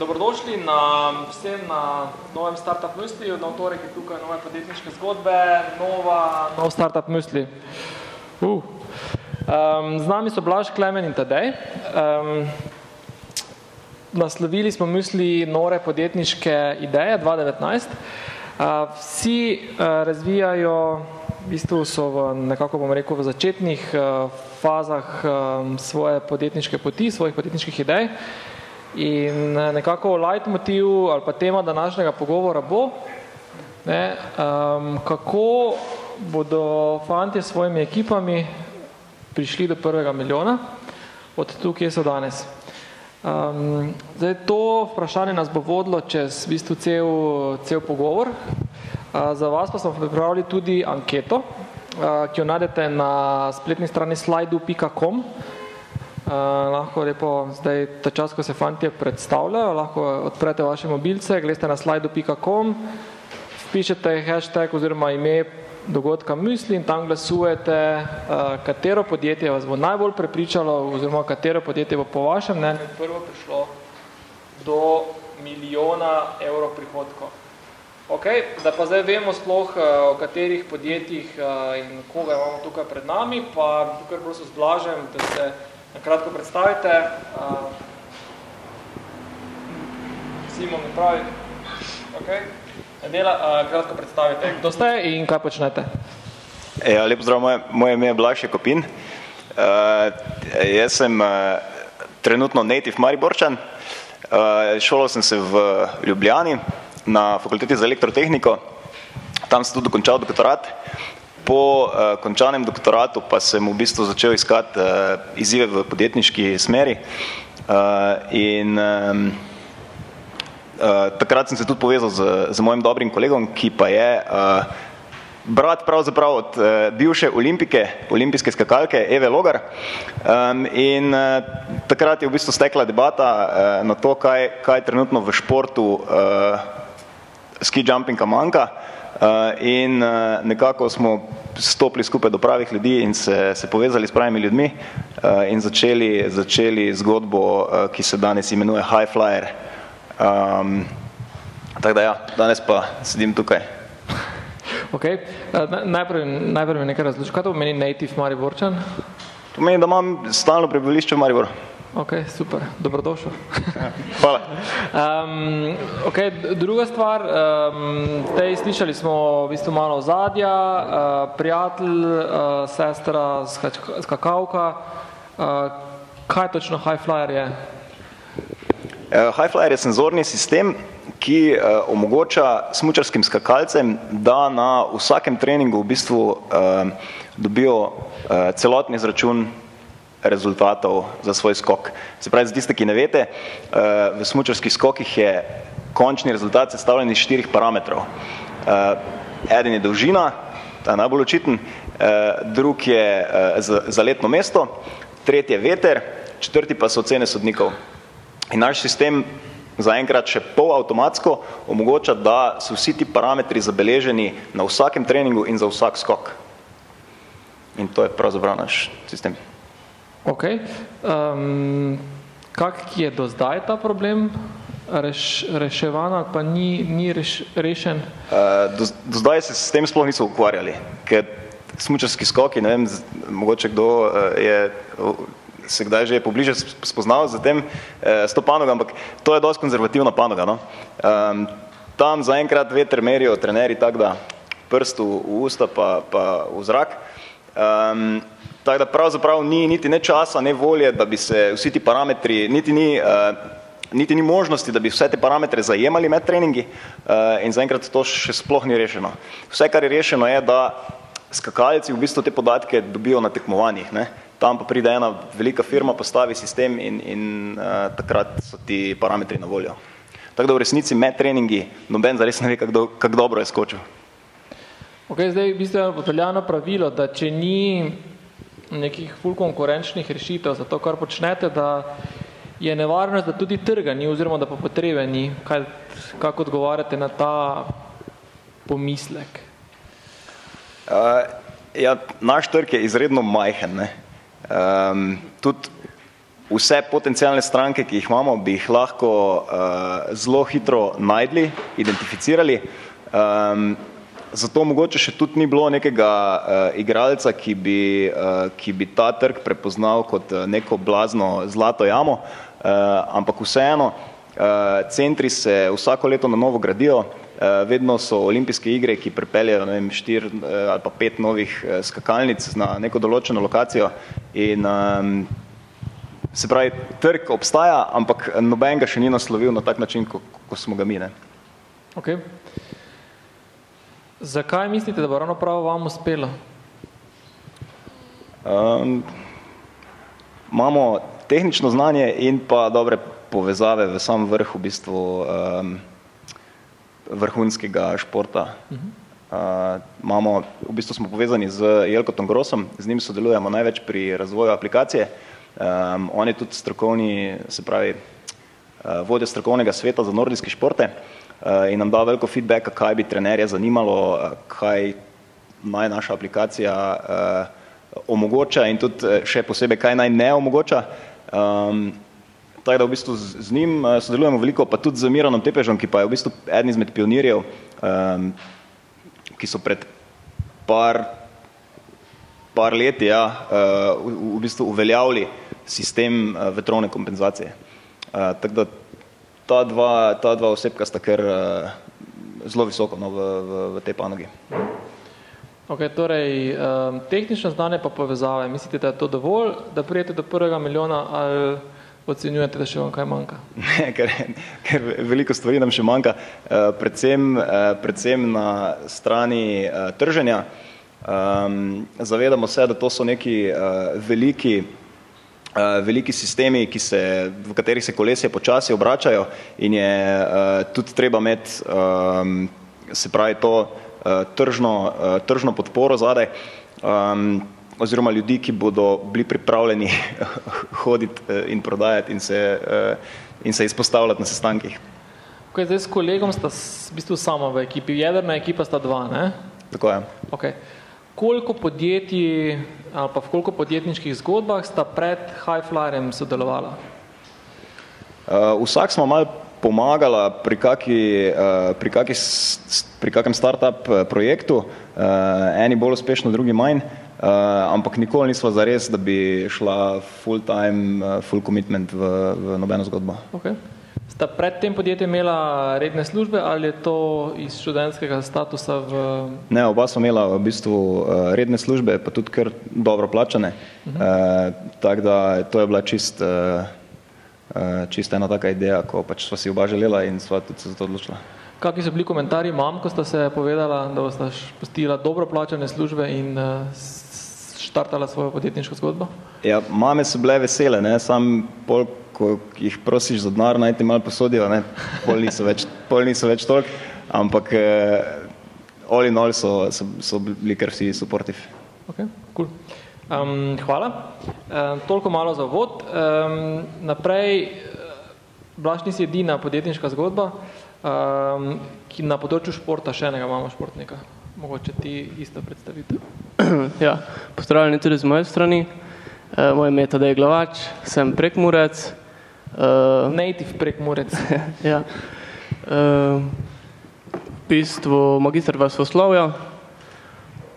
dobrodošli na vsem na novem Startup Misli. Na torek je tukaj nove podjetniške zgodbe, nova, nov Startup Misli. Uh. Um, z nami so Blaž, Klemen in Tadej. Um, naslovili smo misli nore podjetniške ideje 2019. Uh, vsi uh, razvijajo, v bistvu so v, nekako bom rekel, v začetnih uh, fazah um, svoje podjetniške poti, svojih podjetniških idej. In nekako leitmotiv ali pa tema današnjega pogovora bo, ne, um, kako bodo fanti s svojimi ekipami prišli do prvega milijona od tu, kje so danes. Um, zdaj, to vprašanje nas bo vodilo čez v bistvu cel, cel pogovor. Uh, za vas pa smo pripravili tudi anketo, uh, ki jo najdete na spletni strani slajdu.com. Uh, lahko lepo zdaj ta čas, ko se fantje predstavljajo, lahko odprete vaše mobilce, gledate na slajdu.com, pišete hashtag oziroma ime dogodka misli in tam glasujete, uh, katero podjetje vas bo najbolj prepričalo oziroma katero podjetje bo po vašem mnenju prvo prišlo do milijona evrov prihodkov. Ok, da pa zdaj vemo sploh uh, o katerih podjetjih uh, in koga imamo tukaj pred nami, pa tukaj prosim zblažem, da se na kratko predstavite. Simon pravi, okay. Dela, kratko predstavite, kdo ste in kaj počnete? Ja, lep zdrav, moje, moje ime je Blaž Kopin. Uh, jaz sem uh, trenutno native Mariborčan. Uh, šolal sem se v Ljubljani na fakulteti za elektrotehniko. Tam sem tudi dokončal doktorat. Po uh, končanem doktoratu pa sem v bistvu začel iskati uh, izzive v podjetniški smeri. Uh, in um, uh, takrat sem se tudi povezal z, z mojim dobrim kolegom, ki pa je uh, brat pravzaprav od uh, bivše olimpike, olimpijske skakalke Eve Logar. Um, in uh, takrat je v bistvu stekla debata uh, na to, kaj, kaj trenutno v športu uh, ski jumpinga manjka. Uh, in uh, nekako smo stopili skupaj do pravih ljudi in se, se povezali s pravimi ljudmi uh, in začeli, začeli zgodbo, ki se danes imenuje High Flyer. Um, tako da ja, danes pa sedim tukaj. Ok, najprej, najprej mi nekaj razloži, kaj to pomeni native Mariborčan? Pomeni, da imam stalno prebivališče v Mariboru. Ok, super, dobrodošel. Hvala. Um, ok, druga stvar, um, tej slišali smo v bistvu malo zadja, uh, prijatelj, uh, sestra, skakavka. Uh, kaj točno High Flyer je? Uh, High Flyer je senzorni sistem, ki uh, omogoča smučarskim skakalcem, da na vsakem treningu v bistvu uh, dobijo uh, celotni izračun rezultatov za svoj skok. Se pravi, za tiste, ki ne veste, uh, v smučarskih skokih je končni rezultat sestavljen iz štirih parametrov. Uh, eden je dolžina, ta je najbolj očiten, uh, drug je za, letno mesto, tretji je veter, četrti pa so ocene sodnikov. In naš sistem zaenkrat še pol avtomatsko omogoča, da so vsi ti parametri zabeleženi na vsakem treningu in za vsak skok. In to je pravzaprav naš sistem. Ok. Um, kak je do zdaj ta problem reš, reševan ali pa ni, ni reš, rešen? Uh, do, do zdaj se s tem sploh niso ukvarjali, ker smučarski skoki, ne vem, mogoče kdo uh, je se kdaj že pobliže spoznal z tem, eh, s to panogo, ampak to je dosti konzervativna panoga. No? Um, tam zaenkrat veter merijo trenerji tako da prst v, usta pa, pa v zrak. Um, tako da pravzaprav ni niti ne časa, ne volje, da bi se vsi ti parametri, niti ni, uh, niti ni možnosti, da bi vse te parametre zajemali med treningi uh, in zaenkrat to še sploh ni rešeno. Vse, kar je rešeno, je, da skakalci v bistvu te podatke dobijo na tekmovanjih. Ne? tam pa pride ena velika firma, postavi sistem in, in uh, takrat so ti parametri na voljo. Tako da v resnici med treningi noben zares ne ve, kako do, kak dobro je skočil. Ok, zdaj v bistvu je popeljano pravilo, da če ni nekih ful konkurenčnih rešitev za to, kar počnete, da je nevarnost, da tudi trga ni oziroma da pa potrebe ni. Kaj, kako odgovarjate na ta pomislek? Uh, ja, naš trg je izredno majhen. Ne? Um, tudi vse potencijalne stranke, ki jih imamo, bi jih lahko uh, zelo hitro najdli, identificirali. Um, zato mogoče še tudi ni bilo nekega uh, igralca, ki bi, uh, ki bi ta trg prepoznal kot neko blazno zlato jamo, uh, ampak vseeno, uh, centri se vsako leto na novo gradijo, uh, vedno so olimpijske igre, ki pripeljajo ne vem, štir uh, ali pa pet novih uh, skakalnic na neko določeno lokacijo in um, Se pravi, trg obstaja, ampak noben ga še ni naslovil na tak način, kot ko smo ga mi. Ne? Okay. Zakaj mislite, da bo ravno prav vam uspelo? Um, imamo tehnično znanje in pa dobre povezave v sam vrh v bistvu um, vrhunskega športa. Uh -huh. uh, imamo, v bistvu smo povezani z Jelkotom Grosom, z njim sodelujemo največ pri razvoju aplikacije. Um, on je tudi strokovni, se pravi, uh, vodja strokovnega sveta za nordijske športe uh, in nam da veliko feedbacka, kaj bi trenerje zanimalo, uh, kaj naj naša aplikacija uh, omogoča in tudi še posebej, kaj naj ne omogoča. Um, tako da v bistvu z, z njim sodelujemo veliko, pa tudi z Miranom Tepežom, ki pa je v bistvu eden izmed pionirjev, um, ki so pred par par let ja, uh, v, v bistvu uveljavili sistem vetrovne kompenzacije. Uh, tako da ta dva, ta dva osebka sta kar uh, zelo visoko no, v, v, v tej panogi. Ok, torej um, tehnično znanje pa povezave. Mislite, da je to dovolj, da prijete do prvega milijona ali ocenjujete, da še vam kaj manjka? Ne, ker, ker veliko stvari nam še manjka, uh, predvsem, uh, predvsem na strani uh, trženja. Um, zavedamo se, da to so neki uh, veliki, veliki sistemi, se, v katerih se kolesje počasi obračajo in je uh, tudi treba imeti, um, se pravi, to uh, tržno, uh, tržno podporo zadaj um, oziroma ljudi, ki bodo bili pripravljeni hoditi in prodajati in se, uh, in se izpostavljati na sestankih. Okay, zdaj s kolegom sta v bistvu sama v ekipi, jedrna ekipa sta dva, ne? Tako je. Okay koliko podjetij ali pa v koliko podjetniških zgodbah sta pred Highflyerjem sodelovala? Uh, vsak smo malo pomagala pri, kaki, uh, pri, kaki, pri kakem start-up uh, projektu, uh, eni bolj uspešno, drugi manj, uh, ampak nikoli nismo zares, da bi šla full time, uh, full commitment v, v nobeno zgodbo. Okay. Sta pred tem podjetjem imela redne službe ali je to iz študentskega statusa? V... Ne, oba smo imela v bistvu uh, redne službe, pa tudi kar dobro plačane. Uh -huh. uh, Tako da to je bila čist, uh, čist ena taka ideja, ko pač sva si oba želela in sva tudi se za to odločila. Kakšni so bili komentarji mam, ko sta se povedala, da boste postila dobro plačane službe in štartala svojo podjetniško zgodbo? Ja, mame so bile vesele, ne, sam pol ko jih prosiš za denar, naj ti malo posodijo, ne, pol niso več, pol niso več toliko, ampak eh, all in all so, so, so bili kar vsi supportive. Ok, cool. Um, hvala. Um, toliko malo za vod. Um, naprej, Blaž nisi edina podjetniška zgodba, um, ki na področju športa še enega imamo športnika. Mogoče ti isto predstavite. Ja, pozdravljeni tudi z moje strani. Uh, moje ime je Tadej Glavač, sem prekmurec, Uh, Native prek Murec. ja. Uh, v bistvu magistr vasoslovja.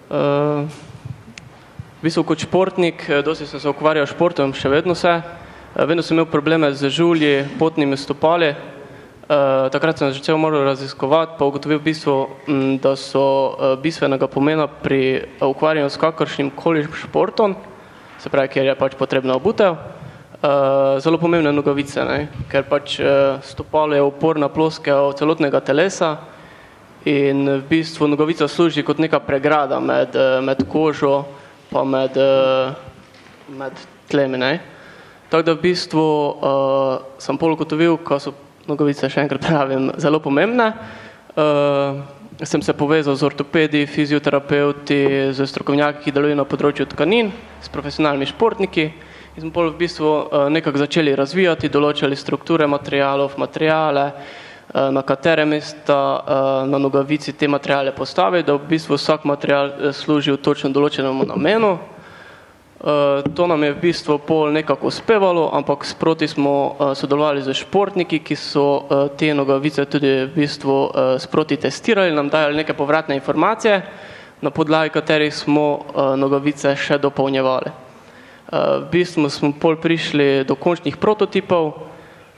Uh, v bistvu kot športnik, dosti sem se ukvarjal športom, še vedno se. Uh, vedno sem imel probleme z žulji, potnimi stopali. Uh, takrat sem začel moral raziskovati, pa ugotovil v bistvu, m, da so uh, bistvenega pomena pri ukvarjanju s kakršnim koli športom, se pravi, kjer je pač potrebna obutev. Uh, zelo pomembne nogavice, ne? ker pač uh, stopalo je opor na ploskev celotnega telesa in v bistvu nogavica služi kot neka pregrada med, uh, med kožo pa med, uh, med tlemi. Ne? Tako da v bistvu uh, sem pol ugotovil, ko so nogavice, še enkrat pravim, zelo pomembne. Uh, sem se povezal z ortopedi, fizioterapeuti, z strokovnjaki, ki delujejo na področju tkanin, s profesionalnimi športniki in smo v bistvu uh, nekako začeli razvijati, določali strukture materijalov, materijale, uh, na katere mesta uh, na nogavici te materijale postaviti, da v bistvu vsak material služi v točno določenemu namenu. Uh, to nam je v bistvu pol nekako uspevalo, ampak sproti smo uh, sodelovali z športniki, ki so uh, te nogavice tudi v bistvu sproti testirali, nam dajali neke povratne informacije, na podlagi katerih smo nogavice še dopolnjevali. Uh, v bistvu smo pol prišli do končnih prototipov,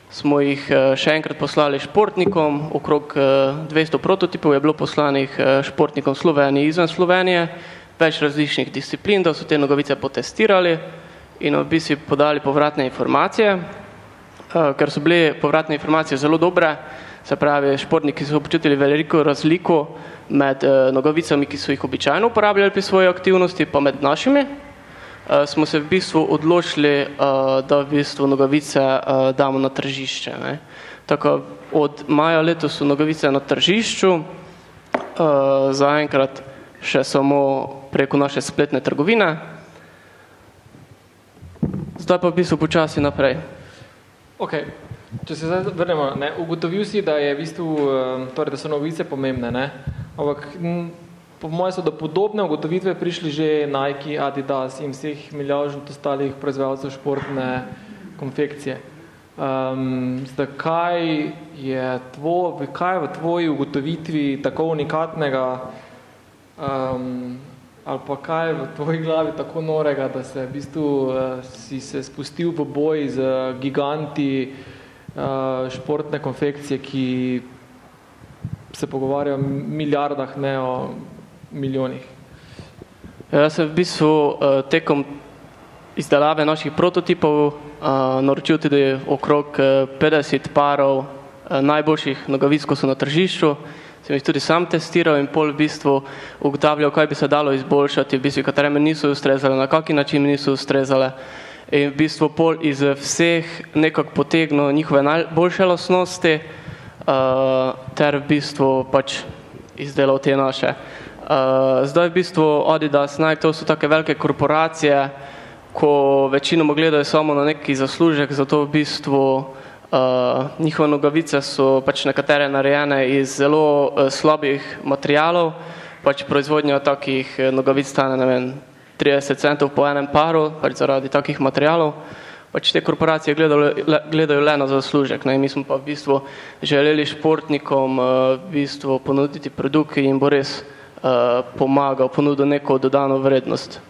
smo jih uh, še enkrat poslali športnikom, okrog uh, 200 prototipov je bilo poslanih športnikom Slovenije izven Slovenije. Več različnih disciplin, da so te nogavice potestirali in v bistvu podali povratne informacije, ker so bile povratne informacije zelo dobre, se pravi, športniki so občutili veliko razliko med nogavicami, ki so jih običajno uporabljali pri svoji aktivnosti, pa med našimi. Uh, smo se v bistvu odločili, uh, da v bistvu nogavice uh, damo na tržišče. Ne. Tako od maja letos so nogavice na tržišču, uh, zaenkrat še samo preko naše spletne trgovine. Zdaj pa v bistvu počasi naprej. Okay. Če se zdaj vrnemo, ne, ugotovil si, da, je v bistvu, torej, da so novice pomembne, ne? ampak po mojem so do podobne ugotovitve prišli že Nike, Adidas in vseh milijožnih ostalih proizvajalcev športne konfekcije. Um, zdaj, kaj je tvo, kaj je v tvoji ugotovitvi tako unikatnega um, ali pa kaj v tvoji glavi tako norega, da se v bistvu uh, si se spustil v boj z giganti uh, športne konfekcije, ki se pogovarjajo o milijardah, ne o milijonih. Ja, jaz sem v bistvu uh, tekom izdelave naših prototipov uh, naročil tudi okrog uh, 50 parov uh, najboljših nogavic, ko so na tržišču sem jih tudi sam testiral in pol v bistvu ugotavljal, kaj bi se dalo izboljšati, v bistvu, katere mi niso ustrezale, na kaki način mi niso ustrezale. In v bistvu pol iz vseh nekako potegnil njihove najboljše lasnosti uh, ter v bistvu pač izdelal te naše. Uh, zdaj v bistvu Adidas, Nike, to so take velike korporacije, ko večinoma gledajo samo na neki zaslužek, zato v bistvu Uh, njihove nogavice so pač nekatere narejene iz zelo uh, slabih materijalov, pač proizvodnja takih nogavic stane, ne vem, 30 centov po enem paru, pač zaradi takih materijalov. Pač te korporacije gledajo le, gledajo le na zaslužek, ne, mi smo pa v bistvu želeli športnikom uh, v bistvu ponuditi produkt, ki jim bo res pomagal, ponudil neko dodano vrednost.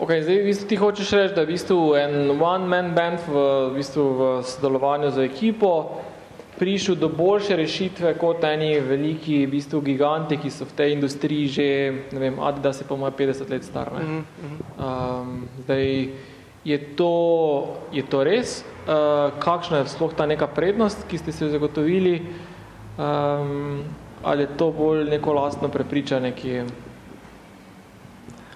Ok, zdaj v bistvu ti hočeš reči, da je v bistvu en one-man band v, v, bistvu v sodelovanju z ekipo prišel do boljše rešitve kot eni veliki v bistvu giganti, ki so v tej industriji že, ne vem, Adidas je po moje 50 let star. Ne? Um, zdaj, je to, je to res? Uh, kakšna je sploh ta neka prednost, ki ste se jo zagotovili? Um, ali je to bolj neko lastno prepričanje, ki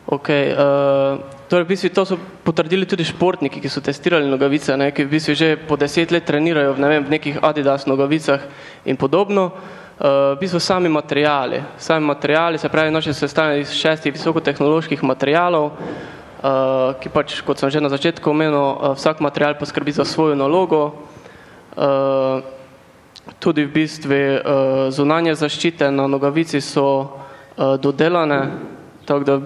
Ok, uh, torej v bistvu to so potrdili tudi športniki, ki so testirali nogavice, ne, ki v bistvu že po deset let trenirajo v, ne vem, v nekih Adidas nogavicah in podobno. Uh, v bistvu sami materijali, sami materijali, se pravi, naše sestavljene iz šestih visokotehnoloških materijalov, uh, ki pač, kot sem že na začetku omenil, uh, vsak material poskrbi za svojo nalogo. Uh, tudi v bistvu uh, zunanje zaščite na nogavici so uh, dodelane, tako da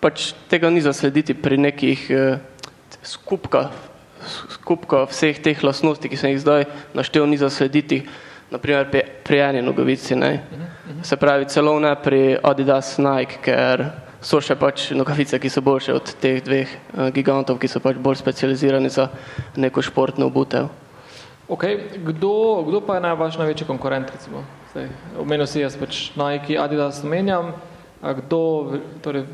pač tega ni zaslediti pri nekih eh, skupkah, skupka vseh teh lasnosti, ki sem jih zdaj naštel, ni zaslediti, naprimer pri, pri eni nogavici, ne. Se pravi, celo ne pri Adidas Nike, ker so še pač nogavice, ki so boljše od teh dveh eh, gigantov, ki so pač bolj specializirani za neko športno obutev. Ok, kdo, kdo pa je naj vaš največji konkurent, recimo? Zdaj, omenil si jaz pač Nike, Adidas omenjam, a kdo, torej,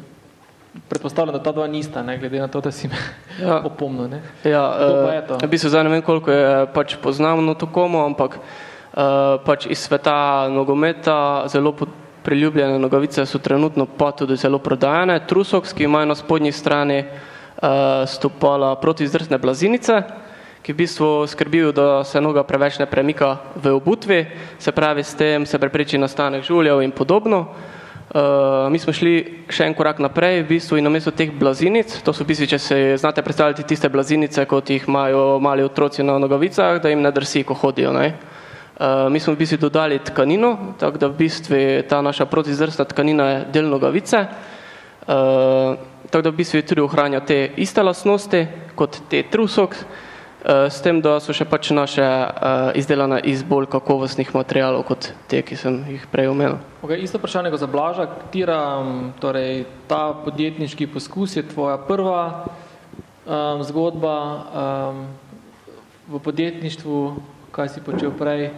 predpostavljam, da ta dva nista, ne, glede na to, da si me ja. opomnil. Ne. Ja, uh, v bistvu zdaj ne vem, koliko je pač poznavno to komu, ampak uh, pač iz sveta nogometa zelo priljubljene nogavice so trenutno pa tudi zelo prodajane. Trusoks, ki imajo na spodnji strani uh, stopala protizdrsne blazinice, ki v bistvu skrbijo, da se noga preveč ne premika v obutvi, se pravi, s tem se prepreči nastanek žuljev in podobno. Uh, mi smo šli še en korak naprej, v bistvu in namesto teh blazinic, to so v bistvu, če se znate predstavljati tiste blazinice, kot jih imajo mali otroci na nogavicah, da jim ne drsi, ko hodijo. Uh, mi smo v bistvu dodali tkanino, tako da v bistvu ta naša protizdrsna tkanina je del nogavice. Uh, tako da v bistvu tudi ohranja te iste lastnosti kot te trusok, uh, s tem, da so še pač naše uh, izdelane iz bolj kakovostnih materijalov kot te, ki sem jih prej omenil. Okay, isto vprašanje kot za Blaža, katera, torej ta podjetniški poskus je tvoja prva um, zgodba um, v podjetništvu, kaj si počel prej?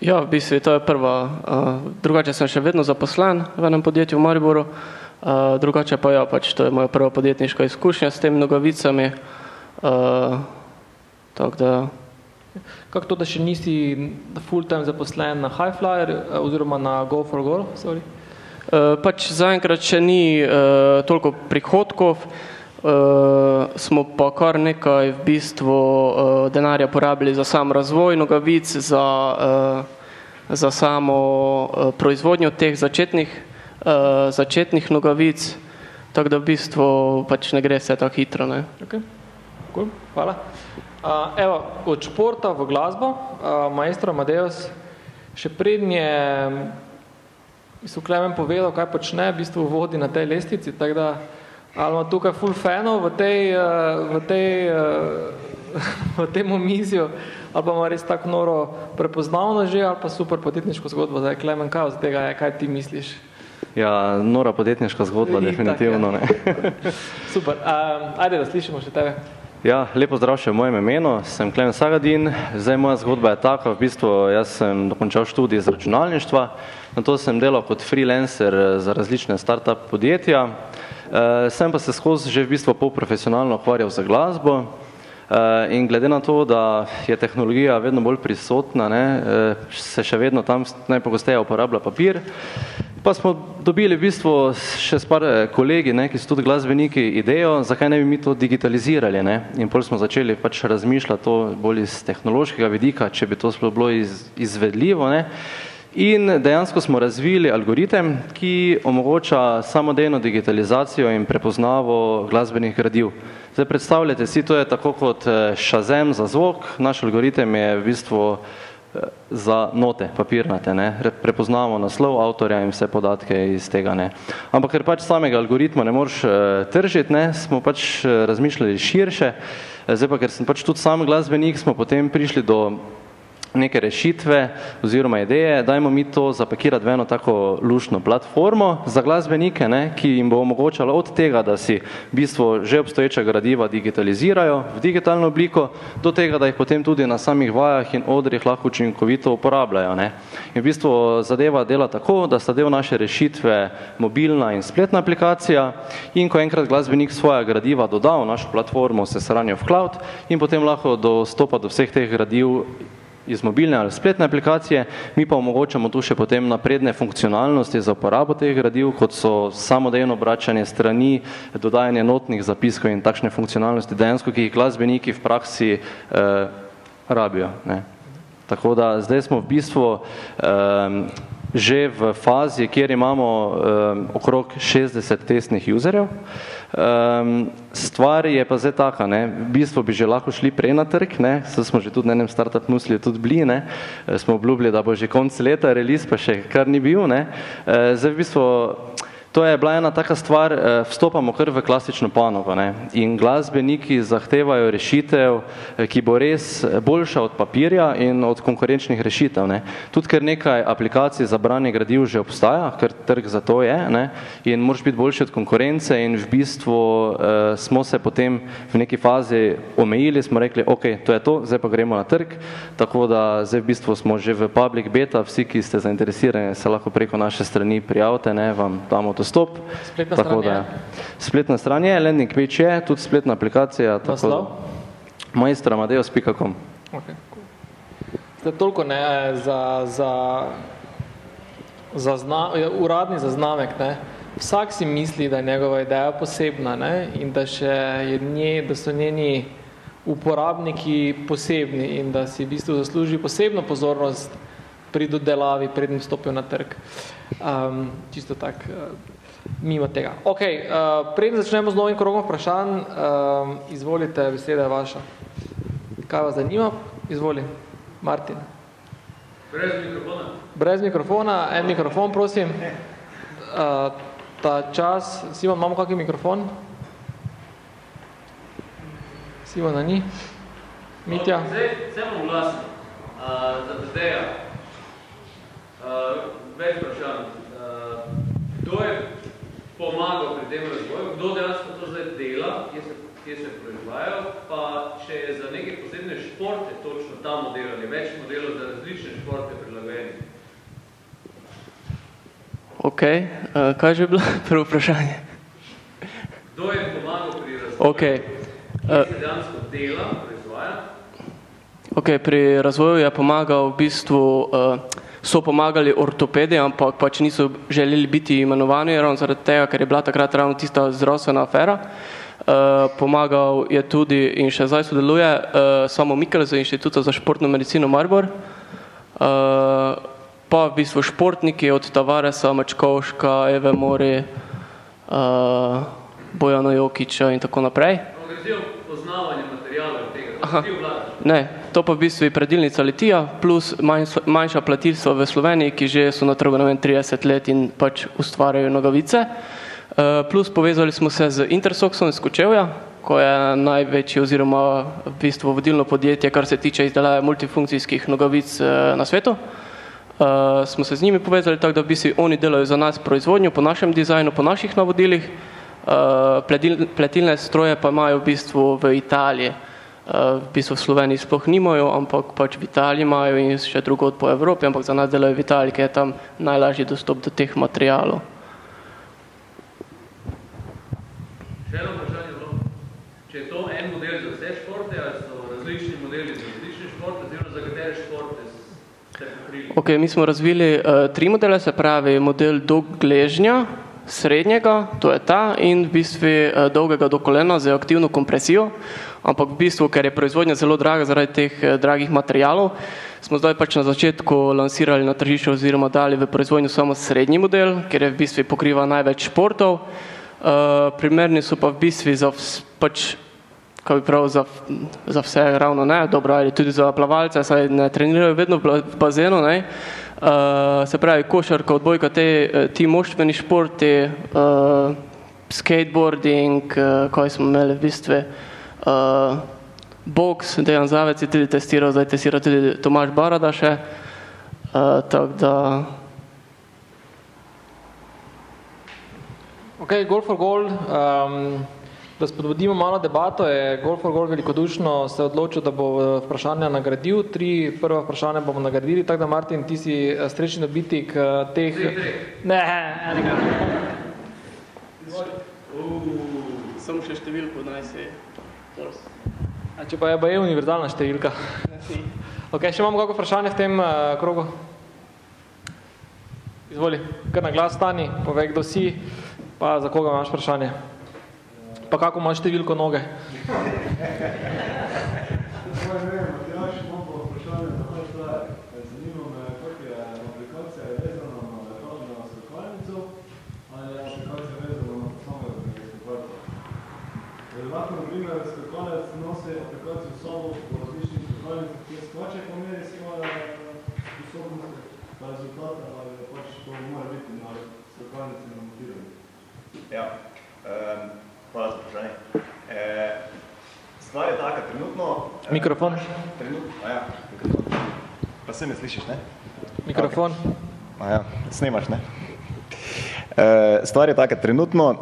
Ja, v bistvu to je prva. Uh, drugače sem še vedno zaposlen v enem podjetju v Mariboru, uh, drugače pa ja, pač to je moja prva podjetniška izkušnja s temi nogavicami. Uh, tako da. Kako to, da še nisi full-time zaposlen na Highflyer oziroma na Go for Goal? Sorry? Uh, pač zaenkrat še ni uh, toliko prihodkov. Uh, smo pa kar nekaj v bistvu uh, denarja porabili za sam razvoj nogavic, za, uh, za samo uh, proizvodnjo teh začetnih, uh, začetnih nogavic, tako da v bistvu pač ne gre vse tako hitro. Ne. Okay. Cool. Hvala. Uh, evo, od športa v glasbo, uh, maestro Amadeus, še prednje je Klemen povedal, kaj počne, v bistvu vodi na tej lestvici, tako da ali ima tukaj full fanov v tej, eh, v tej, eh, v tem omizju, ali pa ima res tako noro prepoznavno že, ali pa super podjetniško zgodbo, zdaj Klemen, kaj od tega je, kaj ti misliš? Ja, nora podjetniška zgodba, I, definitivno tak, ja. ne. super, um, ajde, da slišimo še tebe. Ja, lepo zdrav še v mojem imenu, sem Klemen Sagadin, zdaj moja zgodba je taka, v bistvu jaz sem dokončal študij iz računalništva, na to sem delal kot freelancer za različne start-up podjetja, Uh, sem pa se skozi že v bistvu pol profesionalno ukvarjal za glasbo. Uh, in glede na to, da je tehnologija vedno bolj prisotna, ne, uh, se še vedno tam najpogosteje uporablja papir, pa smo dobili v bistvu še s par kolegi, ne, ki so tudi glasbeniki, idejo, zakaj ne bi mi to digitalizirali. Ne, in pol smo začeli pač razmišljati to bolj iz tehnološkega vidika, če bi to sploh bilo iz, izvedljivo. Ne. In dejansko smo razvili algoritem, ki omogoča samodejno digitalizacijo in prepoznavo glasbenih gradiv. Zdaj predstavljate si, to je tako kot eh, Shazam za zvok, naš algoritem je v bistvu eh, za note, papirnate, ne? prepoznamo naslov avtorja in vse podatke iz tega. Ne? Ampak ker pač samega algoritma ne moreš eh, tržiti, ne? smo pač razmišljali širše, zdaj pa ker sem pač tudi sam glasbenik, smo potem prišli do neke rešitve oziroma ideje, dajmo mi to zapakirati v eno tako lušno platformo za glasbenike, ne, ki jim bo omogočalo od tega, da si v bistvu že obstoječa gradiva digitalizirajo v digitalno obliko, do tega, da jih potem tudi na samih vajah in odrih lahko učinkovito uporabljajo. Ne. In v bistvu zadeva dela tako, da sta del naše rešitve mobilna in spletna aplikacija in ko enkrat glasbenik svoja gradiva doda v našo platformo, se shranijo v cloud in potem lahko dostopa do vseh teh gradiv iz mobilne ali spletne aplikacije, mi pa omogočamo tu še potem napredne funkcionalnosti za uporabo teh gradiv, kot so samodejno obračanje strani, dodajanje notnih zapiskov in takšne funkcionalnosti dejansko, ki jih glasbeniki v praksi eh, rabijo. Ne. Tako da zdaj smo v bistvu eh, že v fazi, kjer imamo um, okrog 60 testnih userjev. Um, stvar je pa zdaj taka, ne, v bistvu bi že lahko šli prej na trg, ne, so smo že tudi na enem startup musliju tudi bili, ne, smo obljubili, da bo že konc leta release, pa še kar ni bil, ne. Uh, zdaj v bistvu To je bila ena taka stvar, eh, vstopamo kar v klasično panogo ne? in glasbeniki zahtevajo rešitev, eh, ki bo res boljša od papirja in od konkurenčnih rešitev. Ne? Tudi ker nekaj aplikacij za branje gradiv že obstaja, ker trg za to je ne? in moraš biti boljši od konkurence in v bistvu eh, smo se potem v neki fazi omejili, smo rekli, ok, to je to, zdaj pa gremo na trg, tako da zdaj v bistvu smo že v public beta, vsi, ki ste zainteresirani, se lahko preko naše strani prijavite, ne, vam damo dostop. Spletna tako stran da, je? Spletna stran je, landing page je, tudi spletna aplikacija. Naslov? Mojstramadeus.com Okay. Zdaj toliko ne za, za, za zna, uradni zaznamek. Ne. Vsak si misli, da je njegova ideja posebna ne, in da, še je nje, da so njeni uporabniki posebni in da si v bistvu zasluži posebno pozornost pri dodelavi, predtem stopijo na trg. Um, čisto tako, uh, mimo tega. Ok, uh, preden začnemo z novim krogom vprašanj, um, izvolite, beseda je vaša. Kaj vas zanima? Izvoli, Martin. Brez mikrofona. Brez mikrofona, en mikrofon, prosim. Uh, ta čas. Simon, imamo kakšen mikrofon? Simona ni? Mitja? Zdaj, vse bom glasen. Uh, za Tadeja. Uh, več vprašanj. Uh, kdo je pomagal pri tem razvoju? Kdo dejansko to zdaj dela? Kje se, kje se proizvajajo? Pa če je za neke posebne športe točno ta model ali več modelov za različne športe prilagojeni? Ok, uh, kaj že je bilo prvo vprašanje? Kdo je pomagal pri razvoju? Ok, Kje se dejansko dela, proizvaja? ok, pri razvoju je pomagal v bistvu, uh, so pomagali ortopedi, ampak pač niso želeli biti imenovani ravno zaradi tega, ker je bila takrat ravno tista zdravstvena afera. Uh, pomagal je tudi in še zdaj sodeluje uh, samo Mikel z Inštituta za športno medicino Maribor. Uh, pa v bistvu športniki od Tavaresa, Mačkovška, Eve Mori, uh, Bojana Jokiča in tako naprej. Poznavanje materijalov tega, Aha. Ne, to pa v bistvu je predilnica Litija plus manjša, platilstva v Sloveniji, ki že so na trgu vem, 30 let in pač ustvarjajo nogavice. Uh, plus povezali smo se z Intersoxom iz Kočevja, ko je največji oziroma v bistvu vodilno podjetje, kar se tiče izdelave multifunkcijskih nogavic uh, na svetu. Uh, smo se z njimi povezali tako, da v bistvu oni delajo za nas proizvodnjo po našem dizajnu, po naših navodilih. Uh, pletil, pletilne stroje pa imajo v bistvu v Italiji. Uh, v bistvu v Sloveniji sploh nimajo, ampak pač v Italiji imajo in še drugod po Evropi, ampak za nas delajo v Italiji, ker je tam najlažji dostop do teh materijalov. Še eno vprašanje je bilo, če je to en model za vse športe, ali so različni modeli za različne športe, oziroma za katere športe ste pokrili? Ok, mi smo razvili uh, tri modele, se pravi model do gležnja, srednjega, to je ta, in v bistvu uh, dolgega do kolena z aktivno kompresijo, ampak v bistvu, ker je proizvodnja zelo draga zaradi teh uh, dragih materijalov, smo zdaj pač na začetku lansirali na tržišče oziroma dali v proizvodnjo samo srednji model, ker je v bistvu pokriva največ športov. Uh, primerni so pa v bistvu za pač kaj bi prav za, za vse ravno ne, dobro, ali tudi za plavalce, saj ne trenirajo vedno v bazenu, ne. Uh, se pravi, košarka, odbojka, te, eh, ti moštveni športi, uh, skateboarding, uh, kaj smo imeli v bistvu, uh, boks, Dejan Zavec je tudi testiral, zdaj testira tudi Tomaž Barada še, uh, tako da Ok, Golf for Goal, um, da spodbudimo malo debato, je Golf for Goal velikodušno se odločil, da bo eh, vprašanja nagradil. Tri prva vprašanja bomo nagradili, tako da Martin, ti si eh, srečni dobitnik eh, teh... Ne, enega. Samo še številko naj se. A če pa je, pa je univerzalna številka. Ok, še imamo kako vprašanje v tem uh, krogu? Izvoli, kar na glas stani, povej, kdo si, pa za koga imaš vprašanje. Pa kako imaš številko noge? Lahko, na primer, skakalec nosi aplikacijo s sabo po različnih skakalnicah, kjer skače po meri svoje sposobnosti, pa rezultate, ali pač to mora biti na skakalnici namontirano. Ja, um, hvala za vprašanje. E, stvar je taka, trenutno... eh, Mikrofon. Trenutno, a ja, mikrofon. Pa se me slišiš, ne? Mikrofon. A ja, snemaš, ne? E, stvar je taka, trenutno e,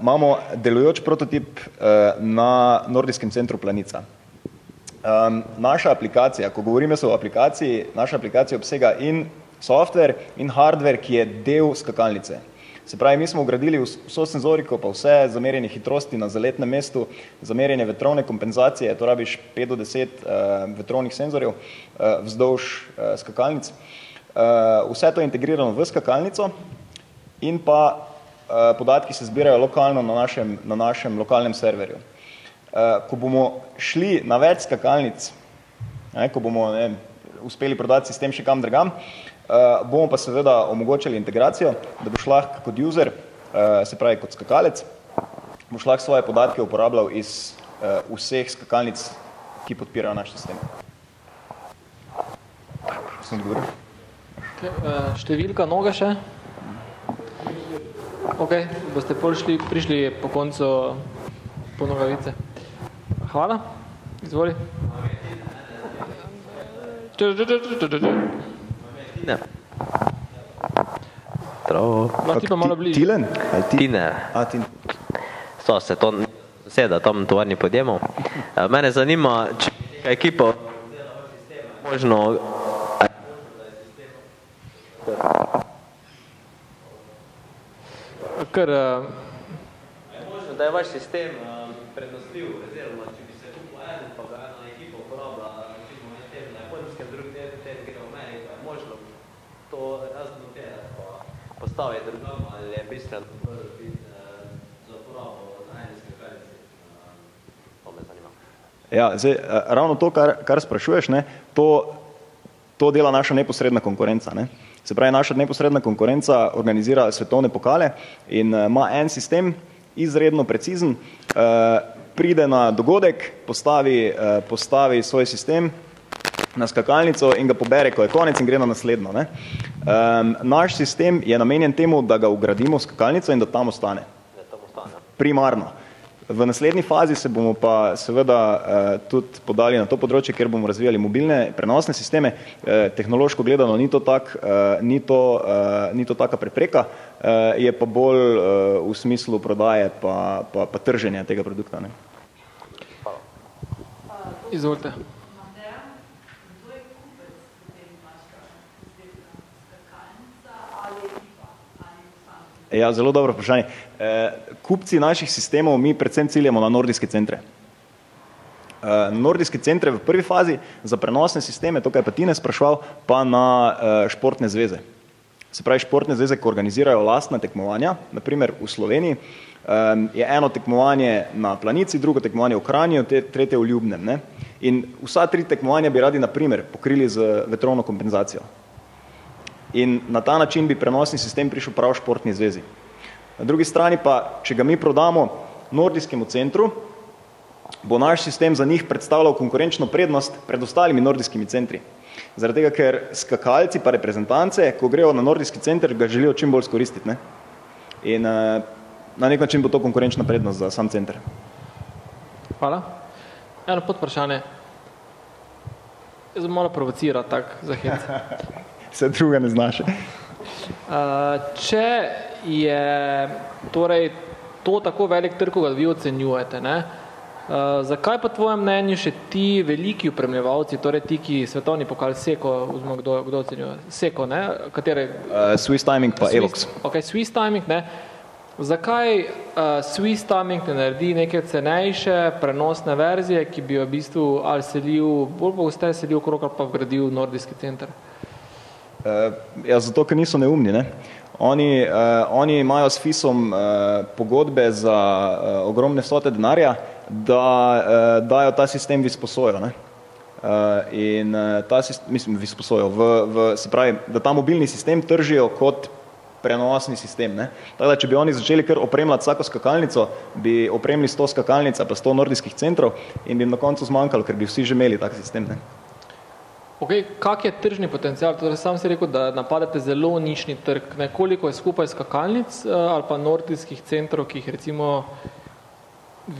imamo delujoč prototip e, na nordijskem centru Planica. Um, naša aplikacija, ko govorim jaz o aplikaciji, naša aplikacija obsega in software in hardware, ki je del skakalnice. Se pravi, mi smo ugradili vs- vso senzoriko, pa vse zamerjene hitrosti na zaletnem mestu, zamerjene vetrovne kompenzacije, to rabiš 5 do 10 uh, vetrovnih senzorjev uh, vzdolž uh, skakalnic. Uh, vse to je integrirano v skakalnico in pa uh, podatki se zbirajo lokalno na našem, na našem lokalnem serverju. Uh, ko bomo šli na več skakalnic, ne, ko bomo ne, uspeli prodati sistem še kam drugam, uh, bomo pa seveda omogočili integracijo, da boš lahko kot user, uh, se pravi kot skakalec, boš lahko svoje podatke uporabljal iz uh, vseh skakalnic, ki podpirajo naš sistem. Sem odgovoril? Okay, uh, številka noge še? Ok, boste pol šli, prišli po koncu po nogavice. Hvala, izvoli. Ne. Zdravo. Lahko ti pa malo bližje. Tilen? Ali ti? Tine. A, ti. So se to seda tam tovarni podjemov. Mene zanima, če neka ekipa možno Kar, eh, Možno, da je vaš sistem um, prednostljiv, oziroma če bi se kupil en, pa ga ena ekipa uporablja, recimo en teden na Japonskem, drug teden, teden gre v Ameriko, je možno to razmontirati, pa postaviti drugam, ali je bistveno bolj biti uh, za uporabo na eni skakalnici. To me zanima. Ja, zdaj, eh, ravno to, kar, kar sprašuješ, ne, to, to dela naša neposredna konkurenca. Ne. Se pravi, naša neposredna konkurenca organizira svetovne pokale in uh, ima en sistem, izredno precizen, uh, pride na dogodek, postavi, postavi svoj sistem na skakalnico in ga pobere, ko je konec in gre na naslednjo. Ne. Um, naš sistem je namenjen temu, da ga ugradimo v skakalnico in da tam ostane. Da tam ostane. Primarno. V naslednji fazi se bomo pa seveda eh, tudi podali na to področje, kjer bomo razvijali mobilne prenosne sisteme. Eh, tehnološko gledano ni to, tak, eh, ni to, eh, ni to taka prepreka, eh, je pa bolj eh, v smislu prodaje pa, pa, pa trženja tega produkta. Ne. izvolite. Mateja, kdo je kupec potem vašega sistema? Skakalnica ali ekipa ali posameznik? Ja, zelo dobro vprašanje. Eh, kupci naših sistemov mi predvsem ciljamo na nordijske centre. Eh, Nordijske centre v prvi fazi za prenosne sisteme, to, kar pa Tine spraševal, pa na eh, športne zveze. Se pravi, športne zveze, ko organizirajo lastna tekmovanja, naprimer v Sloveniji, um, je eno tekmovanje na Planici, drugo tekmovanje v Kranju, te, tretje v Ljubnem. Ne? In vsa tri tekmovanja bi radi, naprimer, pokrili z vetrovno kompenzacijo. In na ta način bi prenosni sistem prišel prav športni zvezi. Na drugi strani pa, če ga mi prodamo nordijskemu centru, bo naš sistem za njih predstavljal konkurenčno prednost pred ostalimi nordijskimi centri. Zaradi tega, ker skakalci pa reprezentance, ko grejo na nordijski center, ga želijo čim bolj skoristiti. Ne? In uh, na nek način bo to konkurenčna prednost za sam center. Hvala. Eno podvprašanje. Jaz bom malo provociral tak za hec. Vse druga ne znaš. Uh, če je torej to tako velik trg, kot vi ocenjujete, ne? Uh, zakaj pa tvojem mnenju še ti veliki upremljevalci, torej ti, ki svetovni pokal Seko, vzmo, kdo, kdo ocenjuje, Seko, ne? katere Uh, Swiss Timing pa Evox. Ok, Swiss Timing, ne? Zakaj uh, Swiss Timing ne naredi neke cenejše prenosne verzije, ki bi jo v bistvu ali selil, bolj pogosteje selil okrog ali pa vgradil v nordijski center? Uh, ja, zato, ker niso neumni. Ne? Oni, uh, oni imajo s FIS-om uh, pogodbe za uh, ogromne vsote denarja, da uh, dajo ta sistem v izposojo. Uh, in uh, ta sistem, mislim, v izposojo, v, v, se pravi, da ta mobilni sistem tržijo kot prenosni sistem. Tako da, če bi oni začeli kar opremljati vsako skakalnico, bi opremili sto skakalnic pa sto nordijskih centrov in bi jim na koncu zmanjkalo, ker bi vsi že imeli tak sistem. Ne? Ok, kak je tržni potencial? Torej, sam si rekel, da napadate zelo nišni trg. Ne, koliko je skupaj skakalnic eh, ali pa nordijskih centrov, ki jih recimo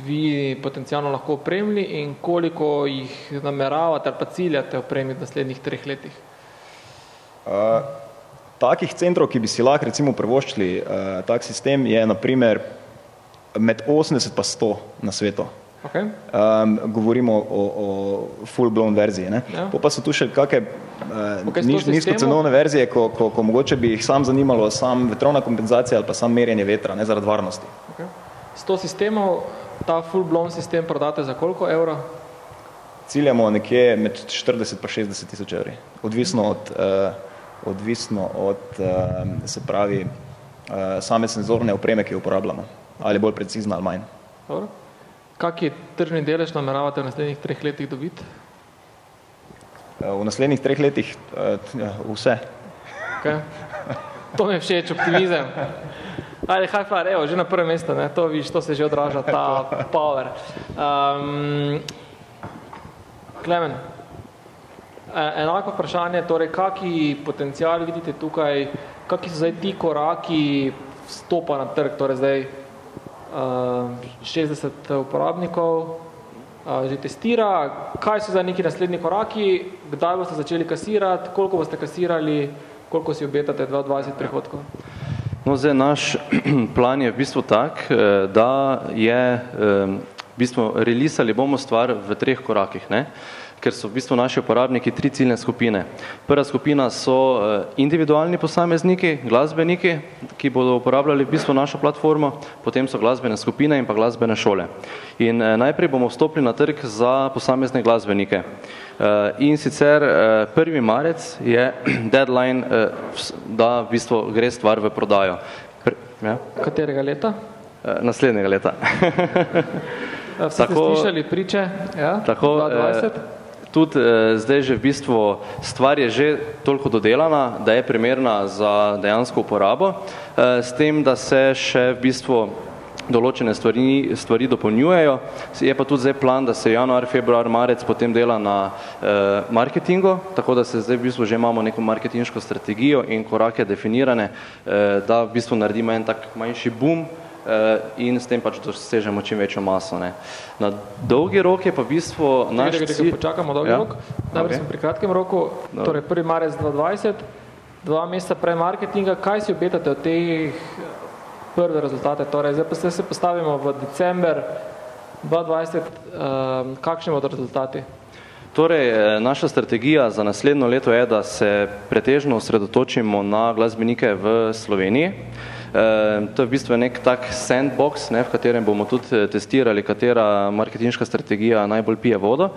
vi potencialno lahko opremili in koliko jih nameravate ali pa ciljate opremiti v naslednjih treh letih? Uh, takih centrov, ki bi si lahko recimo privoščili uh, tak sistem, je naprimer med 80 pa 100 na svetu. Okay. Um, govorimo o, o full-blown verziji. Ne? Ja. Po pa so tu še kakšne uh, Ok, sto niž, nizkocenovne verzije, ko, ko, ko mogoče bi jih sam zanimalo, sam vetrovna kompenzacija ali pa sam merjenje vetra, ne zaradi varnosti. Okay. 100 sistemov, ta full-blown sistem prodate za koliko evrov? Ciljamo nekje med 40 pa 60 tisoč evri, odvisno od, uh, odvisno od uh, se pravi, uh, same senzorne opreme, ki jo uporabljamo, ali bolj precizna ali manj. Dobro. Kak je tržni delež nameravate v naslednjih treh letih dobiti? Uh, v naslednjih treh letih uh, ja, vse. Okay. To mi je všeč, optimizem. Ali high five, evo, že na prvem mestu, ne, to viš, to se že odraža, ta power. Um, Klemen, e- enako vprašanje, torej, kaki potencial vidite tukaj, kaki so zdaj ti koraki vstopa na trg, torej zdaj 60 uporabnikov uh, že testira, kaj so zdaj neki naslednji koraki, kdaj boste začeli kasirati, koliko boste kasirali, koliko si obetate 2020 prihodkov? No, zdaj naš plan je v bistvu tak, eh, da je v bistvu releasali bomo stvar v treh korakih. Ne? Ker so v bistvu naši uporabniki tri ciljne skupine. Prva skupina so individualni posamezniki, glasbeniki, ki bodo uporabljali v bistvu našo platformo, potem so glasbene skupine in pa glasbene šole. In najprej bomo vstopili na trg za posamezne glasbenike. In sicer 1. marec je deadline, da v bistvu gre stvar v prodajo. Ja? Katerega leta? Naslednjega leta. Vsi ste slišali priče, ja? Tako, 2020? Tudi eh, zdaj že v bistvu stvar je že toliko dodelana, da je primerna za dejansko uporabo, eh, s tem, da se še v bistvu določene stvari, stvari dopolnjujejo. Je pa tudi zdaj plan, da se januar, februar, marec potem dela na eh, marketingu, tako da se zdaj v bistvu že imamo neko marketinško strategijo in korake definirane, eh, da v bistvu naredimo en tak manjši boom, in s tem pač dosežemo čim večjo maso. Ne. Na dolgi rok je pa v bistvu naš cilj... Nekaj, počakamo dolgi ja? rok, najprej okay. smo pri kratkem roku, no. torej 1. marec 2020, dva meseca prej marketinga, kaj si obetate od teh prve rezultate, torej zdaj pa se postavimo v december 2020, um, kakšni bodo rezultati? Torej, naša strategija za naslednjo leto je, da se pretežno osredotočimo na glasbenike v Sloveniji. Ehm, to je v bistvu nek tak sandbox, ne, v katerem bomo tudi eh, testirali, katera marketinška strategija najbolj pije vodo.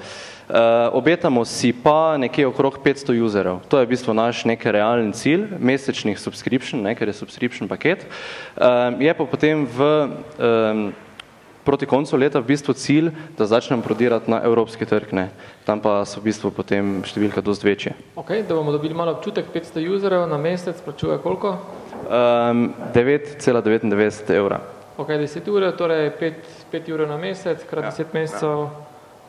Uh, obetamo si pa nekje okrog 500 userov. To je v bistvu naš nek realen cilj, mesečnih subscription, ne, ker je subscription paket. Uh, je pa potem v um, proti koncu leta v bistvu cilj, da začnemo prodirati na evropski trg, ne. Tam pa so v bistvu potem številka dost večje. Ok, da bomo dobili malo občutek, 500 userov na mesec, plačuje koliko? Um, 9,99 evra. Ok, 10 ur, torej 5, 5 ur na mesec, krat ja, 10 mesecev,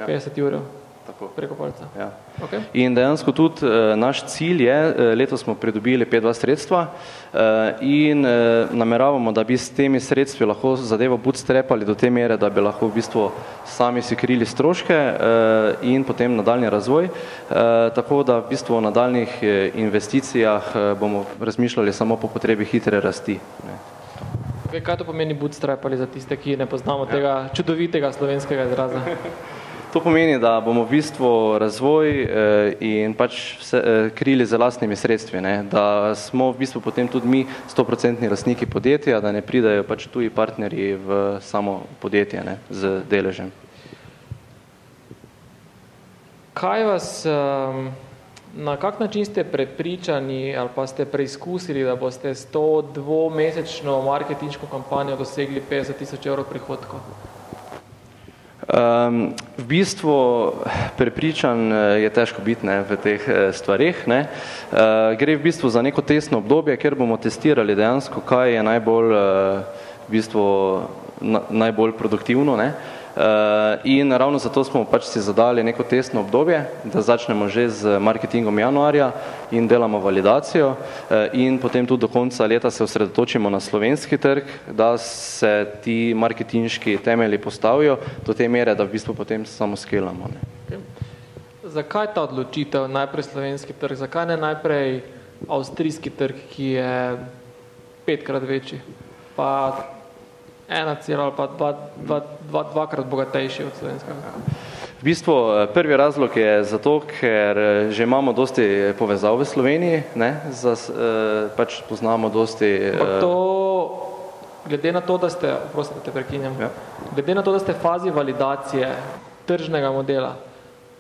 ja. 50 ur. Tako. Preko palca. Ja. Okay. In dejansko tudi uh, naš cilj je, uh, letos smo pridobili 5-2 sredstva uh, in uh, nameravamo, da bi s temi sredstvi lahko zadevo bootstrapali do te mere, da bi lahko v bistvu sami si krili stroške uh, in potem nadaljni razvoj. Uh, tako da v bistvu v nadaljnih investicijah uh, bomo razmišljali samo po potrebi hitre rasti. Ne. Kaj to pomeni bootstrapali za tiste, ki ne poznamo ja. tega čudovitega slovenskega izraza? To pomeni, da bomo v bistvu razvoj eh, in pač vse, eh, krili za lastnimi sredstvi, ne? da smo v bistvu potem tudi mi 100% lastniki podjetja, da ne pridajo pač tuji partnerji v samo podjetje ne? z deležem. Kaj vas, na kak način ste prepričani ali pa ste preizkusili, da boste s to dvomesečno marketinško kampanjo dosegli 50 tisoč evrov prihodkov? Um, v bistvu prepričan eh, je težko biti ne, v teh eh, stvarih. Ne. Uh, gre v bistvu za neko tesno obdobje, kjer bomo testirali dejansko, kaj je najbolj, uh, v bistvu, na, najbolj produktivno. Ne. Uh, in ravno zato smo pač si zadali neko testno obdobje, da začnemo že z marketingom januarja in delamo validacijo eh, in potem tudi do konca leta se osredotočimo na slovenski trg, da se ti marketinški temelji postavijo do te mere, da v bistvu potem samo skelamo. Ne. Okay. Zakaj ta odločitev najprej slovenski trg, zakaj ne najprej avstrijski trg, ki je petkrat večji? Pa ena cela ali pa dva, dva, dva, dvakrat bogatejši od slovenskega. V bistvu eh, prvi razlog je zato, ker eh, že imamo dosti povezav v Sloveniji, ne, za, eh, pač poznamo dosti... To, glede na to, da ste, prosim, da te prekinjam, ja. glede na to, da ste v fazi validacije tržnega modela,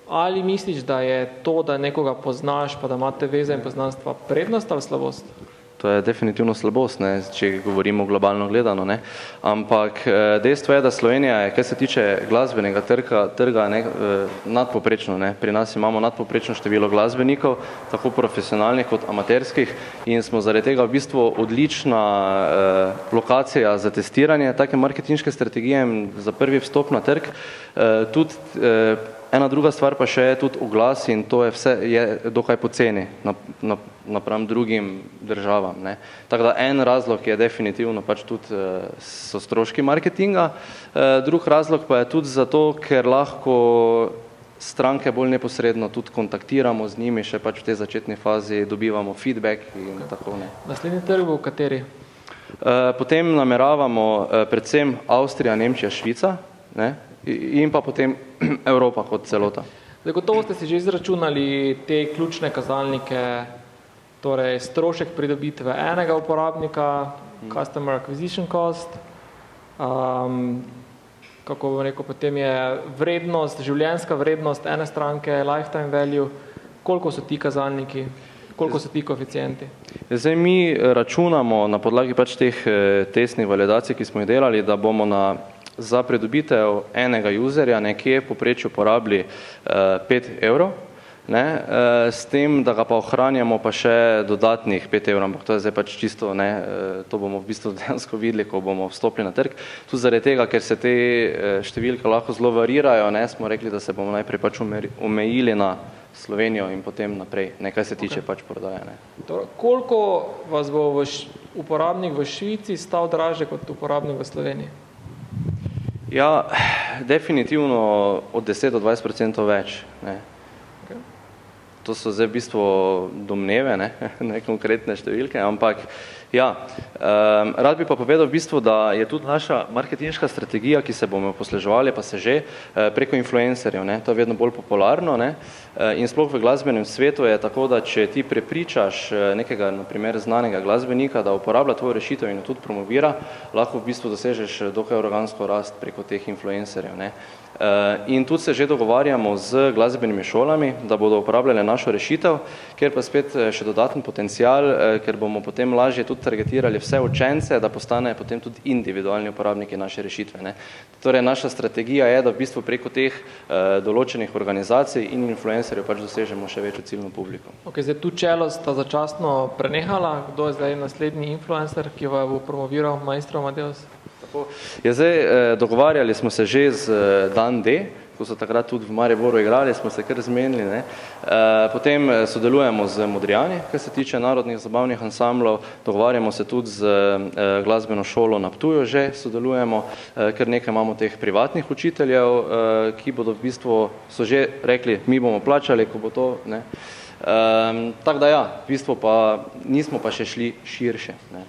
ali misliš, da je to, da nekoga poznaš, pa da imate veze in poznanstva prednost ali slabost? To je definitivno slabost, ne, če govorimo globalno gledano. Ne. Ampak eh, dejstvo je, da Slovenija je, kar se tiče glasbenega trga, trga ne, eh, nadpoprečno. Ne. Pri nas imamo nadpoprečno število glasbenikov, tako profesionalnih kot amaterskih in smo zaradi tega v bistvu odlična eh, lokacija za testiranje take marketinške strategije za prvi vstop na trg. Eh, tudi eh, ena druga stvar pa še je tudi oglas in to je vse je dokaj poceni na, na, napram drugim državam. Ne. Tako da en razlog je definitivno pač tudi eh, so stroški marketinga, eh, drug razlog pa je tudi zato, ker lahko stranke bolj neposredno tudi kontaktiramo z njimi, še pač v tej začetni fazi dobivamo feedback in tako ne. Naslednji trg bo v kateri? Eh, Potem nameravamo predvsem Avstrija, Nemčija, Švica ne, in pa potem Evropa kot celota. Zagotovo ste si že izračunali te ključne kazalnike, torej strošek pridobitve enega uporabnika, customer acquisition cost, um, kako bom rekel, potem je vrednost, življenjska vrednost ene stranke, lifetime value, koliko so ti kazalniki, koliko so ti koeficienti. Zdaj mi eh, računamo na podlagi pač teh eh, testnih validacij, ki smo jih delali, da bomo na, za pridobitev enega userja nekje poprečju porabili uh, 5 evrov, ne, uh, s tem, da ga pa ohranjamo pa še dodatnih 5 evrov, ampak to je zdaj pač čisto, ne, uh, to bomo v bistvu dejansko videli, ko bomo vstopili na trg. Tudi zaradi tega, ker se te uh, številke lahko zelo varirajo, ne, smo rekli, da se bomo najprej pač omejili na Slovenijo in potem naprej, nekaj se tiče pač prodaje. Ne. Torej, koliko vas bo v uporabnik v Švici stal draže kot uporabnik v Sloveniji? Ja, definitivno od 10 do 20 odstotkov več. Ne. To so zdaj v bistvu domneve, ne, ne konkretne številke, ampak ja, um, rad bi pa povedal v bistvu, da je tudi naša marketinška strategija, ki se bomo posleževali, pa se že eh, preko influencerjev, ne, to je vedno bolj popularno, ne, eh, in sploh v glasbenem svetu je tako, da če ti prepričaš eh, nekega, na primer, znanega glasbenika, da uporablja tvojo rešitev in jo tudi promovira, lahko v bistvu dosežeš eh, dokaj organsko rast preko teh influencerjev, ne. In tudi se že dogovarjamo z glasbenimi šolami, da bodo uporabljale našo rešitev, ker pa spet eh, še dodaten potencial, ker bomo potem lažje tudi targetirali vse učence, da postanejo potem tudi individualni uporabniki naše rešitve. Ne. Torej, naša strategija je, da v bistvu preko teh določenih organizacij in influencerjev pač dosežemo še večjo ciljno publiko. Ok, zdaj tu čelo sta začasno prenehala, kdo je zdaj naslednji influencer, ki vas bo promoviral, maestro Amadeus? Tako. Ja, zdaj, eh, dogovarjali smo se že z eh, Dan D, ko so takrat tudi v Mariboru igrali, smo se kar zmenili. Ne. Eh, potem eh, sodelujemo z Modrijani, kar se tiče narodnih zabavnih ansamblov, dogovarjamo se tudi z eh, glasbeno šolo na Ptuju že, sodelujemo, ker nekaj imamo teh privatnih učiteljev, ki bodo v bistvu, so že rekli, mi bomo plačali, ko bo to. Ne. Um, tako da ja, v bistvu pa nismo pa še šli širše. Ne.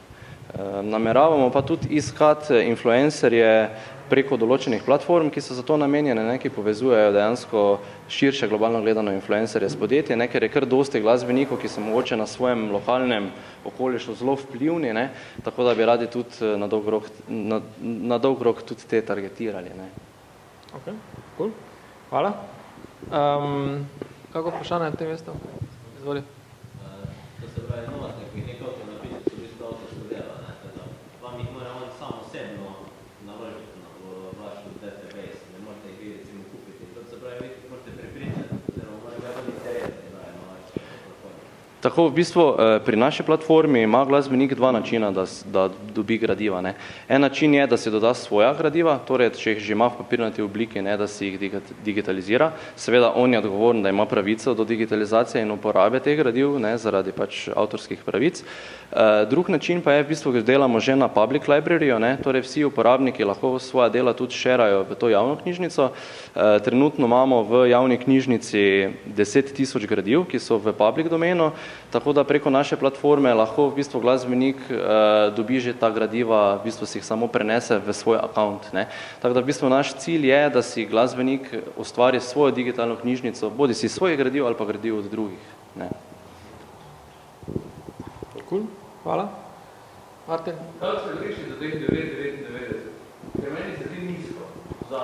Um, nameravamo pa tudi iskati influencerje preko določenih platform, ki so za to namenjene, ne, ki povezujejo dejansko širše globalno gledano influencerje s podjetji, ne, ker je kar dosti glasbenikov, ki so mogoče na svojem lokalnem okolišu zelo vplivni, ne, tako da bi radi tudi eh, na dolg rok, na, na dolg rok tudi te targetirali. Ne. Ok, cool. Hvala. Um, kako vprašanje na tem mestu? Izvoli. To se pravi, novatnik, ki nekaj avto napisati, so v bistvu avtorsko delo, ne, tako da vam jih mora on sam osebno naložiti na v vaš database, ne morete jih vi recimo kupiti. To se pravi, vi morate prepričati, oziroma mora ga tudi interes, da je na vaš platformi. Tako v bistvu eh, pri naši platformi ima glasbenik dva načina, da, da dobi gradiva. Ne. En način je, da si doda svoja gradiva, torej če jih že ima v papirnati obliki, ne, da si jih digitalizira. Seveda on je odgovoren, da ima pravico do digitalizacije in uporabe teh gradiv ne, zaradi pač avtorskih pravic. Eh, Drug način pa je v bistvu, ker delamo že na public libraryju, ne, torej vsi uporabniki lahko svoja dela tudi šerajo v to javno knjižnico. Eh, Trenutno imamo v javni knjižnici 10 tisoč gradiv, ki so v public domenu, tako da preko naše platforme lahko v bistvu glasbenik eh, dobi že ta gradiva, v bistvu si jih samo prenese v svoj account. Ne. Tako da v bistvu naš cilj je, da si glasbenik ustvari svojo digitalno knjižnico, bodi si svoje gradiv ali pa gradiv od drugih. Ne. Cool. Hvala. Martin. Kako se reši za teh 999? Ker meni se zdi nizko za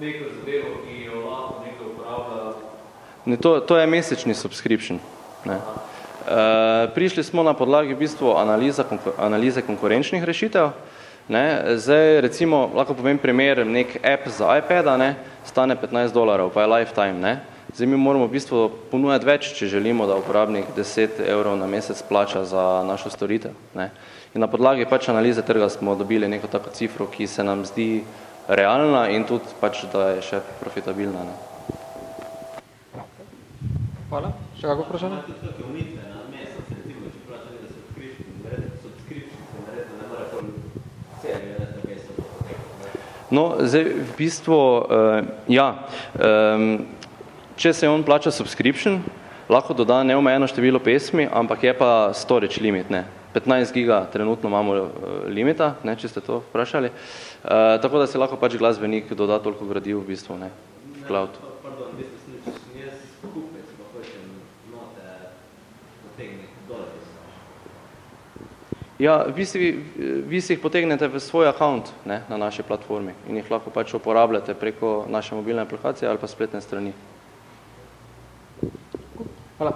neko zadevo, ki jo lahko nekdo uporablja. Ne, to, to je mesečni subscription. Ne. E, prišli smo na podlagi v bistvu analiza, konku, analize konkurenčnih rešitev. Ne. Zdaj recimo, lahko povem primer, nek app za iPada ne, stane 15 dolarjev, pa je lifetime. Ne. Zdaj mi moramo v bistvu ponujati več, če želimo, da uporabnik 10 evrov na mesec plača za našo storitev. Ne. In na podlagi pač analize trga smo dobili neko tako cifro, ki se nam zdi realna in tudi pač, da je še profitabilna. Ne. Hvala. Še kako vprašanje? Ne ne. No, zdaj v bistvu, uh, ja, um, če se on plača subscription, lahko doda neomejeno število pesmi, ampak je pa storage limit, ne. 15 giga trenutno imamo uh, limita, ne, če ste to vprašali. Uh, tako da se lahko pač glasbenik doda toliko gradiv v bistvu, ne, v cloud. Pa- Pardon, v bistvu sem rekel, če sem jaz kupec, pa hočem note potegniti dol. Ja, vi si, vi si jih potegnete v svoj account ne, na naši platformi in jih lahko pač uporabljate preko naše mobilne aplikacije ali pa spletne strani. Hvala.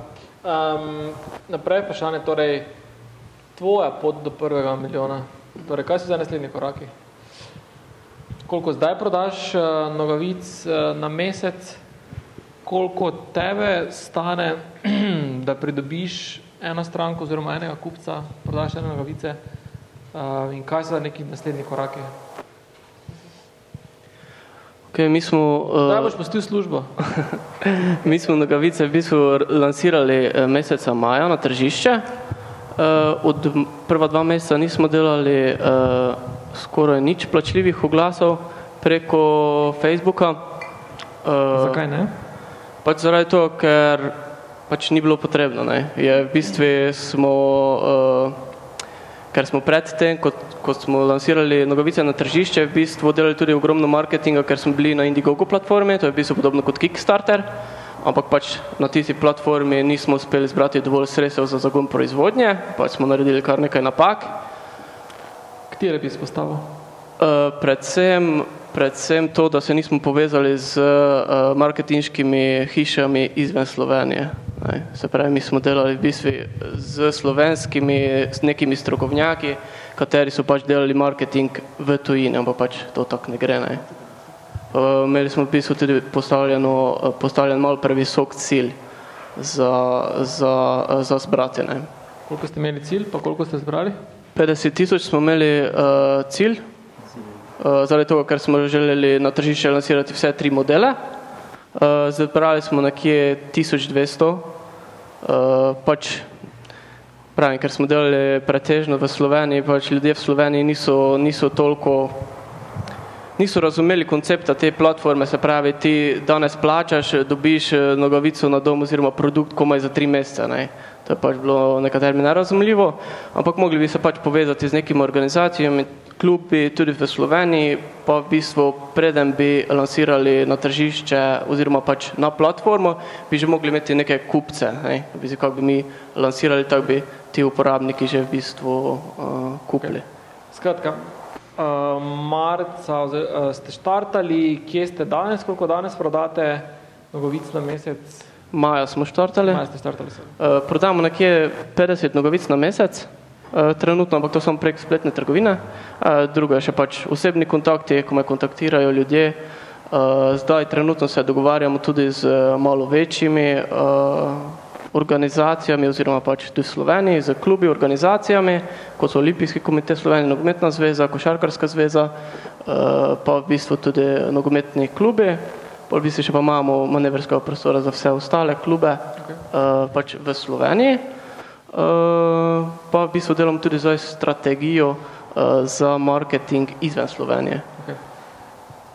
Um, naprej vprašanje, torej tvoja pot do prvega milijona. Torej, kaj so zdaj naslednji koraki? Koliko zdaj prodaš uh, nogavic uh, na mesec? Koliko tebe stane, da pridobiš eno stranko oziroma enega kupca, prodaš ene nogavice? Uh, in kaj so neki naslednji koraki? Okay, mi smo, uh, boš pustil službo? mi smo nogavice v bistvu lansirali eh, meseca maja na tržišče. Uh, od prva dva meseca nismo delali uh, skoraj nič plačljivih oglasov preko Facebooka. Uh, Zakaj ne? Pač zaradi toho, ker pač ni bilo potrebno. Ne. Je v bistvu smo, uh, ker smo predtem, ko, ko smo lansirali nogavice na tržišče, v bistvu delali tudi ogromno marketinga, ker smo bili na Indiegogo platformi, to je v bistvu podobno kot Kickstarter, ampak pač na tisti platformi nismo uspeli zbrati dovolj sredstev za zagon proizvodnje, pač smo naredili kar nekaj napak. Katere bi izpostavil? Uh, predvsem, predvsem to, da se nismo povezali z uh, marketinškimi hišami izven Slovenije. Ne. Se pravi, mi smo delali v bistvu z slovenskimi, s nekimi strokovnjaki, kateri so pač delali marketing v tujini, ampak pač to tako ne gre. Ne. Uh, imeli smo v bistvu tudi postavljeno, uh, postavljen malo previsok cilj za, za, za zbrati. Ne. Koliko ste imeli cilj, pa koliko ste zbrali? 50 tisoč smo imeli uh, cilj, zaradi tega, ker smo želeli na tržišče lansirati vse tri modele. Uh, zbrali smo nekje 1200, uh, pač pravim, ker smo delali pretežno v Sloveniji, pač ljudje v Sloveniji niso, niso toliko niso razumeli koncepta te platforme, se pravi, ti danes plačaš, dobiš eh, nogavico na dom oziroma produkt komaj za tri mesece. Ne. To je pač bilo nekaterim nerazumljivo, ampak mogli bi se pač povezati z nekimi organizacijami, klubi tudi v Sloveniji, pa v bistvu preden bi lansirali na tržišče oziroma pač na platformo, bi že mogli imeti neke kupce. Ne. V bistvu, kako bi mi lansirali, tako bi ti uporabniki že v bistvu uh, kupili. Skratka, uh, marca uh, ste štartali, kje ste danes, koliko danes prodate nogavic na mesec? Maja smo štartali. Maja ste štartali. Uh, prodamo nekje 50 nogavic na mesec, uh, trenutno, ampak to samo prek spletne trgovine. Uh, drugo je še pač osebni kontakti, ko me kontaktirajo ljudje. Uh, zdaj trenutno se dogovarjamo tudi z uh, malo večjimi uh, organizacijami oziroma pač tudi v Sloveniji, z klubi, organizacijami, kot so Olimpijski komitej Slovenije, Nogometna zveza, Košarkarska zveza, pa v bistvu tudi nogometni klubi. Pol v bistvu še pa imamo manevrskega prostora za vse ostale klube okay. uh, pač v Sloveniji. Uh, pa v bistvu delam tudi zdaj strategijo uh, za marketing izven Slovenije. Okay.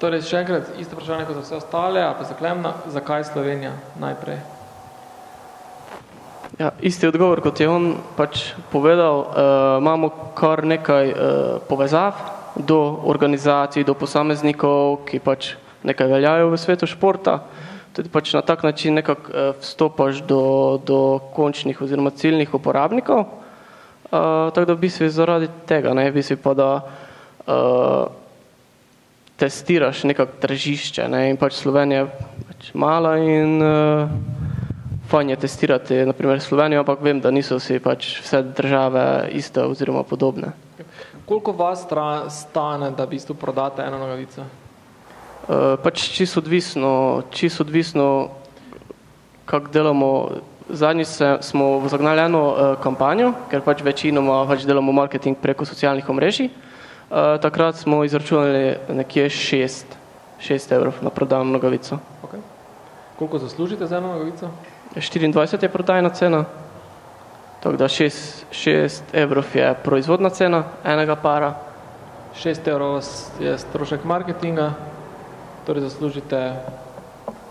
Torej, še enkrat, isto vprašanje kot za vse ostale, a pa zaklemna, zakaj Slovenija najprej? Ja, isti odgovor, kot je on pač povedal, uh, imamo kar nekaj uh, povezav do organizacij, do posameznikov, ki pač nekaj veljajo v svetu športa. Tudi pač na tak način nekako uh, vstopaš do, do končnih oziroma ciljnih uporabnikov. Uh, tako da v bistvu zaradi tega, ne, v bistvu pa da uh, testiraš nekako tržišče ne, in pač Slovenija je pač mala in uh, fajn je testirati naprimer Slovenijo, ampak vem, da niso vsi pač vse države iste oziroma podobne. Koliko vas stra- stane, da v bistvu prodate eno nogavico? Uh, pač čisto odvisno, čisto odvisno, kako delamo. Zadnjič se- smo zagnali eno uh, kampanjo, ker pač večinoma pač delamo marketing preko socialnih omrežij. Uh, takrat smo izračunali nekje 6, 6 evrov na prodano nogavico. Okay. Koliko zaslužite za eno nogavico? 24 je prodajna cena, tako da 6, 6 evrov je proizvodna cena enega para. 6 evrov je strošek marketinga, torej zaslužite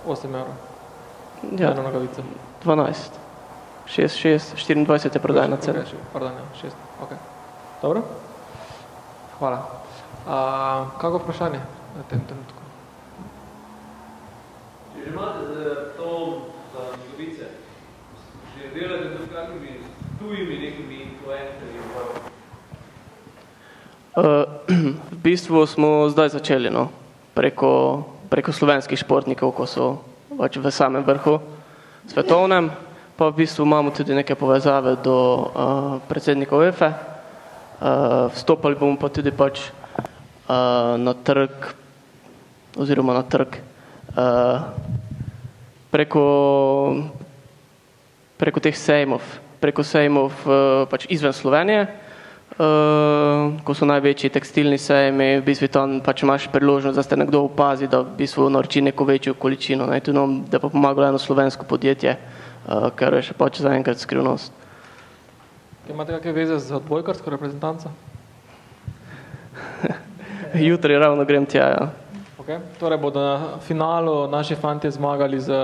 8 evrov. Ja, Eno nogavico. 12. 6, 6, 24 je prodajna cena. Okay, pardon, ja, 6. Okay. Dobro. Hvala. A, kako vprašanje na tem trenutku? Če že imate za to za nogavice, že delate tudi kakimi tujimi nekimi influencerji v Uh, v bistvu smo zdaj začeli no, preko, preko slovenskih športnikov, ko so pač v samem vrhu svetovnem, pa v bistvu imamo tudi neke povezave do uh, predsednika UEFA. Uh, vstopali bomo pa tudi pač uh, na trg oziroma na trg uh, preko, preko teh sejmov, preko sejmov uh, pač izven Slovenije. Uh, ko so največji tekstilni sejmi, v bistvu tam pač imaš priložnost, da ste nekdo opazi, da v bistvu naroči neko večjo količino. Ne, tudi nam, da pa pomagalo eno slovensko podjetje, uh, kar je še pač zaenkrat skrivnost. Imate kakšne veze z odbojkarsko reprezentanco? Jutri ravno grem tja. Ja. Okay. Torej bodo na finalu naši fantje zmagali z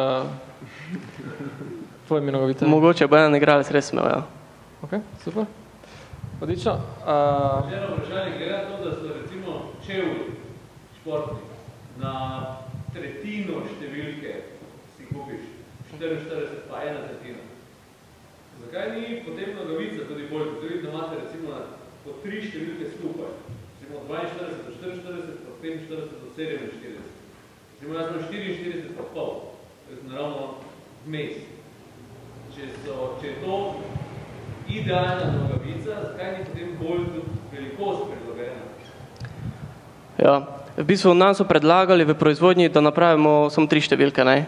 tvojimi nogavicami? Mogoče bo en igralec res imel. Ja. Okay, super. Odlično. Uh, Eno vprašanje glede na to, da so recimo čevlji športni na tretjino številke si kupiš, 44 pa ena tretjina. Zakaj ni potem nogavica tudi bolj, kot da imate recimo na, po tri številke skupaj, recimo 42 do 44 pa 45 do 47. Recimo jaz imam 44 pa pol, to je naravno vmes. Če, so, če je to idealna nogavica, zakaj ni potem bolj tudi velikost prilagojena? Ja. V bistvu nam so predlagali v proizvodnji, da napravimo samo tri številke. Ne?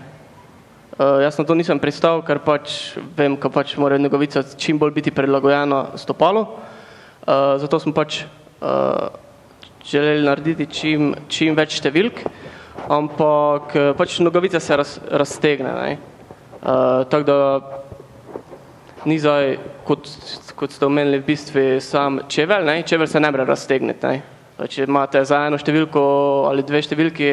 Uh, jaz na to nisem pristal, ker pač vem, da pač mora nogavica čim bolj biti prilagojena stopalu. Uh, zato smo pač uh, želeli narediti čim, čim več številk, ampak pač nogavica se raz, raztegne. Ne? Uh, tako da ni zdaj, kot, kot ste omenili, v bistvu sam čevelj, ne? čevelj se ne more raztegniti. Ne? Če imate za eno številko ali dve številki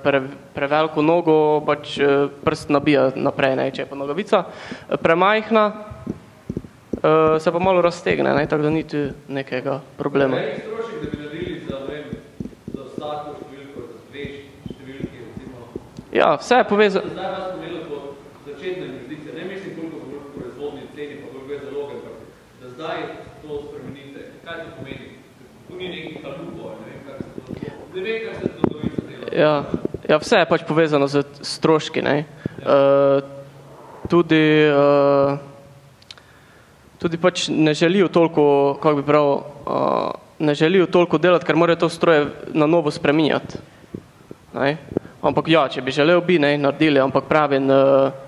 pre, preveliko nogo, pač prst nabija naprej, ne? če je pa nogavica premajhna, se pa malo raztegne, ne? tako da ni tu nekega problema. Velik strošek, da bi naredili za, vem, za vsako številko, za dve številki, recimo. Ja, vse je povezano. Zdaj vas pomenilo po začetne investicije, ne mislim, koliko bo proizvodni ceni, pa koliko je zaloge, zdaj to spremenite. Kaj to pomeni? Tu ni nekih kalupov, ne vem, kak se to, ne vem, kak se to dobica dela. Ja, ja, vse je pač povezano z stroški. Ne? Uh, tudi, uh, tudi pač ne želijo toliko, kako bi prav, uh, ne želijo toliko delati, ker morajo to stroje na novo spreminjati. Ne? Ampak ja, če bi želel, bi ne naredili, ampak pravim,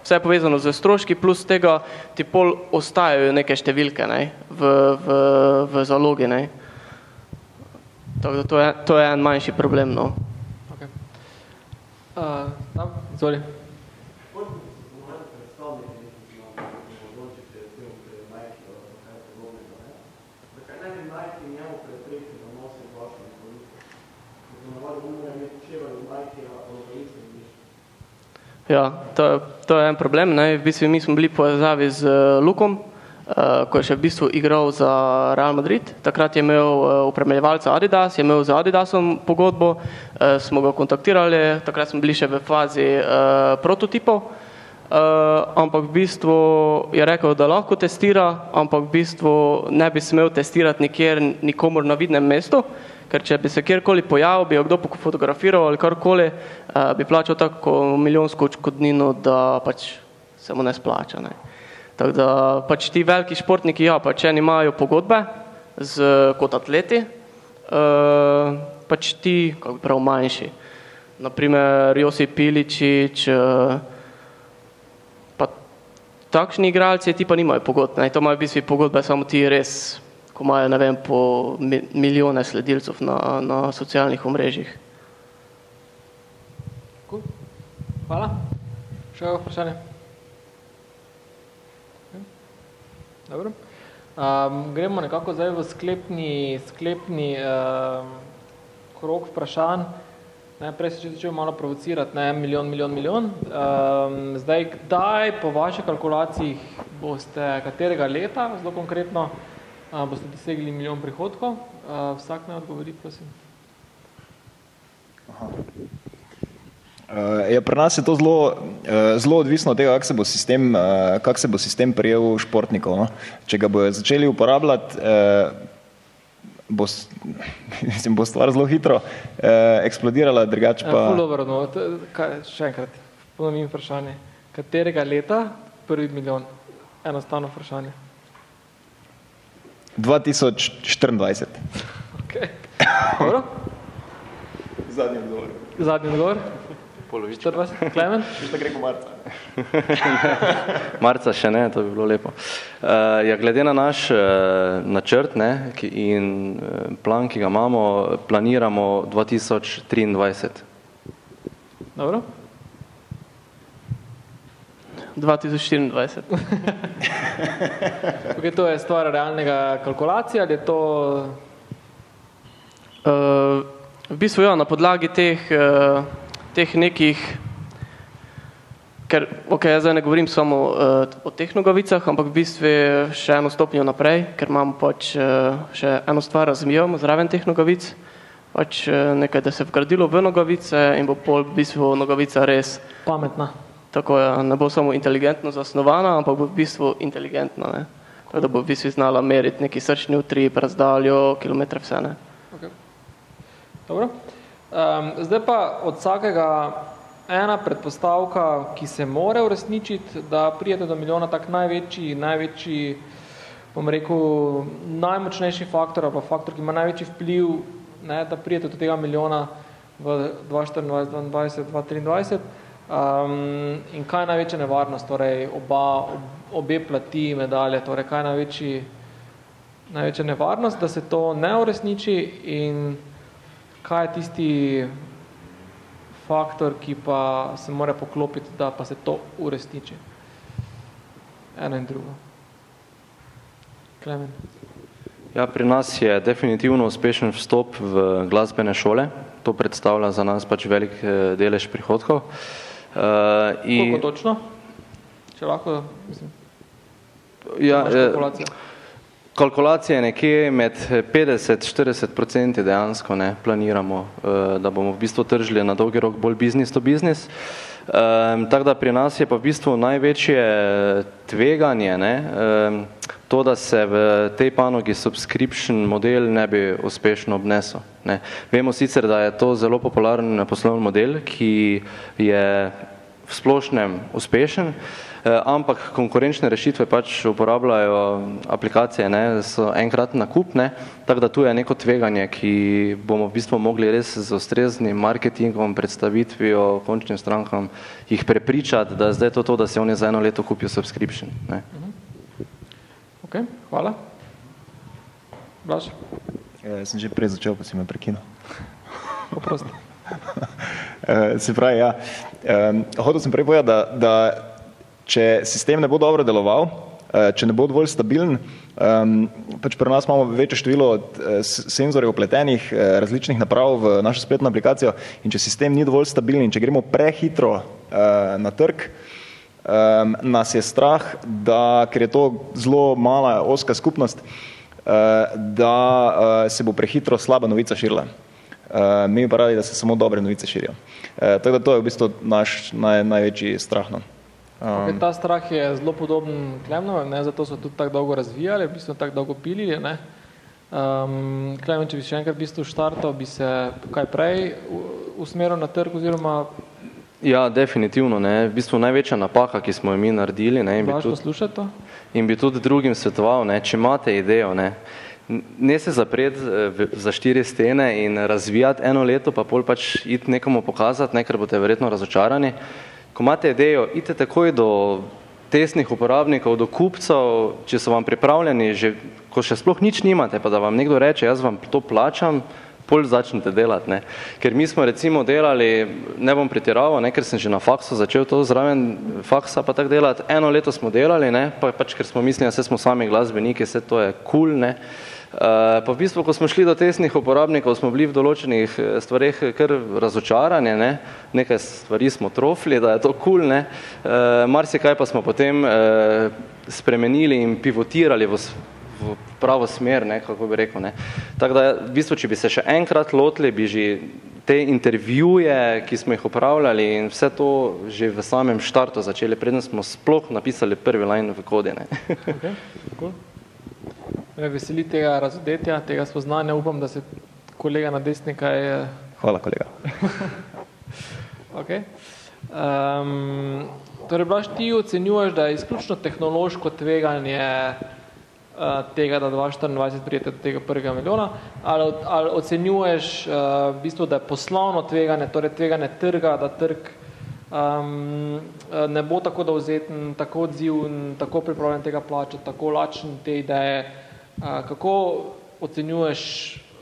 vse je povezano z stroški, plus tega ti pol ostajajo neke številke ne? V, v, v zalogi. Ne? Tako da to je, to je en manjši problem. No. okay. uh, tam, Ja, to, to je en problem. Ne. V bistvu mi smo bili povezavi z Lukom, uh, ko je še v bistvu igral za Real Madrid. Takrat je imel uh, upremljevalca Adidas, je imel z Adidasom pogodbo, uh, smo ga kontaktirali, takrat smo bili še v fazi uh, prototipov. Uh, ampak v bistvu je rekel, da lahko testira, ampak v bistvu ne bi smel testirati nikjer nikomor na vidnem mestu, ker če bi se kjerkoli pojavil, bi jo kdo fotografiral ali karkoli, uh, bi plačal tako milijonsko odškodnino, da pač se mu ne splača. Ne. Tako da pač ti veliki športniki, ja, pač eni imajo pogodbe z, kot atleti, uh, pač ti, kako prav, manjši. Naprimer Josip Piličič, uh, pa takšni igralci ti pa nimajo pogodb, ne, to imajo v bistvu pogodbe samo ti res, ko imajo, ne vem, po mi, milijone sledilcev na, na socialnih omrežjih. Cool. Hvala. Še kakšno vprašanje? Dobro. Um, gremo nekako zdaj v sklepni, sklepni um, krok vprašanj. Ne, prej se začel malo provocirati, ne, milijon, milijon, milijon. Um, zdaj, kdaj po vaših kalkulaciji boste, katerega leta, zelo konkretno, uh, boste dosegli milijon prihodkov? Uh, vsak naj odgovori, prosim. Uh, ja, pri nas je to zelo, zelo odvisno od tega, kako se bo sistem, kak se bo sistem prijel športnikov. No? Če ga bojo začeli uporabljati, bo, mislim, bo stvar zelo hitro eksplodirala, drugače Pa... Uh, no, t, kaj, še enkrat, ponovim vprašanje. Katerega leta prvi milijon? Enostavno vprašanje. 2024. Okay. Dobro, Zadnji odgovor. zadnji odgovor. Polovično. 24, Klemen? Šta gre marca? Marca še ne, to bi bilo lepo. Uh, ja, glede na naš uh, načrt ne, ki, in uh, plan, ki ga imamo, planiramo 2023. Dobro. 2024. Okay, to je stvar realnega kalkulacije ali je to Uh, v bistvu ja, na podlagi teh, uh, teh nekih, ker ok, jaz zdaj ne govorim samo uh, o teh nogavicah, ampak v bistvu je še eno stopnjo naprej, ker imamo pač uh, še eno stvar razvijamo zraven teh nogavic, pač uh, nekaj, da se je vgradilo v nogavice in bo pol v bistvu nogavica res pametna? Tako, ja, ne bo samo inteligentno zasnovana, ampak bo v bistvu inteligentna, ne. Tako da bo v bistvu znala meriti neki srčni utrip, razdaljo, kilometre, vse ne. Okay. Dobro. Um, zdaj pa od vsakega ena predpostavka, ki se mora uresničiti, da prijete do milijona, tak največji, največji, bom rekel, najmočnejši faktor ali pa faktor, ki ima največji vpliv, ne, da prijete do tega milijona v 2024, 2022, 2023. Um, in kaj je največja nevarnost, torej oba, ob, obe plati medalje, torej kaj je največji, največja nevarnost, da se to ne uresniči in kaj je tisti faktor, ki pa se mora poklopiti, da pa se to uresniči. Eno in drugo. Klemen. Ja, pri nas je definitivno uspešen vstop v glasbene šole. To predstavlja za nas pač velik eh, delež prihodkov. Uh, Koliko točno? Če lahko, mislim, ja, imaš eh. Kalkulacija je nekje med 50-40% dejansko ne, planiramo, eh, da bomo v bistvu tržili na dolgi rok bolj business to business. Um, tako da pri nas je pa v bistvu največje tveganje ne, um, to, da se v tej panogi subscription model ne bi uspešno obnesel. Ne. Vemo sicer, da je to zelo popularen poslovni model, ki je v splošnem uspešen, eh, ampak konkurenčne rešitve pač uporabljajo aplikacije, ne, so enkrat nakup, ne, tako da tu je neko tveganje, ki bomo v bistvu mogli res z ustreznim marketingom, predstavitvijo končnim strankam jih prepričati, da zdaj to to, da se oni za eno leto kupijo subscription. Ne. Ok, hvala. Blaž, Ja, sem že prej začel, pa si me prekinil. oprosti. Eh, Se pravi, ja. Um, hotel sem prej povedati, da, da če sistem ne bo dobro deloval, eh, če ne bo dovolj stabilen, pač pri nas imamo večje število eh, senzorjev upletenih, eh, različnih naprav v našo spletno aplikacijo in če sistem ni dovolj stabilen in če gremo prehitro eh, na trg, nas je strah, da, ker je to zelo mala oska skupnost, da se bo prehitro slaba novica širila. Mi pa radi, da se samo dobre novice širijo. Tako da to je v bistvu naš naj, največji strah. No. Okay, ta strah je zelo podoben Klemnovem, ne, zato so tudi tako dolgo razvijali, v bistvu tako dolgo pilili. Ne. Um, Klemen, če bi še enkrat v bistvu štartal, bi se kaj prej usmeril na trg oziroma Ja, definitivno. Ne. V bistvu največja napaka, ki smo jo mi naredili ne, in, bi tudi, in bi tudi drugim svetoval, ne, če imate idejo, ne, ne se zapreti eh, za štiri stene in razvijati eno leto, pa pol pač iti nekomu pokazati, ne, ker boste verjetno razočarani. Ko imate idejo, idite takoj do testnih uporabnikov, do kupcev, če so vam pripravljeni, že, ko še sploh nič nimate, pa da vam nekdo reče, jaz vam to plačam, pol začnete delati, ne. Ker mi smo recimo delali, ne bom pretiraval, ne, ker sem že na faksu začel to zraven faksa pa tako delati, eno leto smo delali, ne, pa pač ker smo mislili, da se smo sami glasbeniki, vse to je kul, cool, ne. Uh, pa v bistvu, ko smo šli do tesnih uporabnikov, smo bili v določenih eh, stvareh kar razočarani, ne? nekaj stvari smo trofli, da je to kul, cool, ne? Uh, marsikaj pa smo potem uh, spremenili in pivotirali v, v pravo smer, ne? kako bi rekel. Ne? Tako da, v bistvu, če bi se še enkrat lotili, bi že te intervjuje, ki smo jih upravljali in vse to že v samem štartu začeli, preden smo sploh napisali prvi line v kodi. Ne? Okay, cool. Me veseli tega razodetja, tega spoznanja. Upam, da se kolega na desni kaj... Hvala, kolega. okay. um, torej, Blaž, ti ocenjuješ, da je izključno tehnološko tveganje uh, tega, da 2024 prijete do tega prvega milijona, ali, ali ocenjuješ uh, v bistvu, da je poslovno tveganje, torej tveganje trga, da trg um, ne bo tako dovzeten, tako odziv, tako pripravljen tega plačati, tako lačen te ideje, Kako ocenjuješ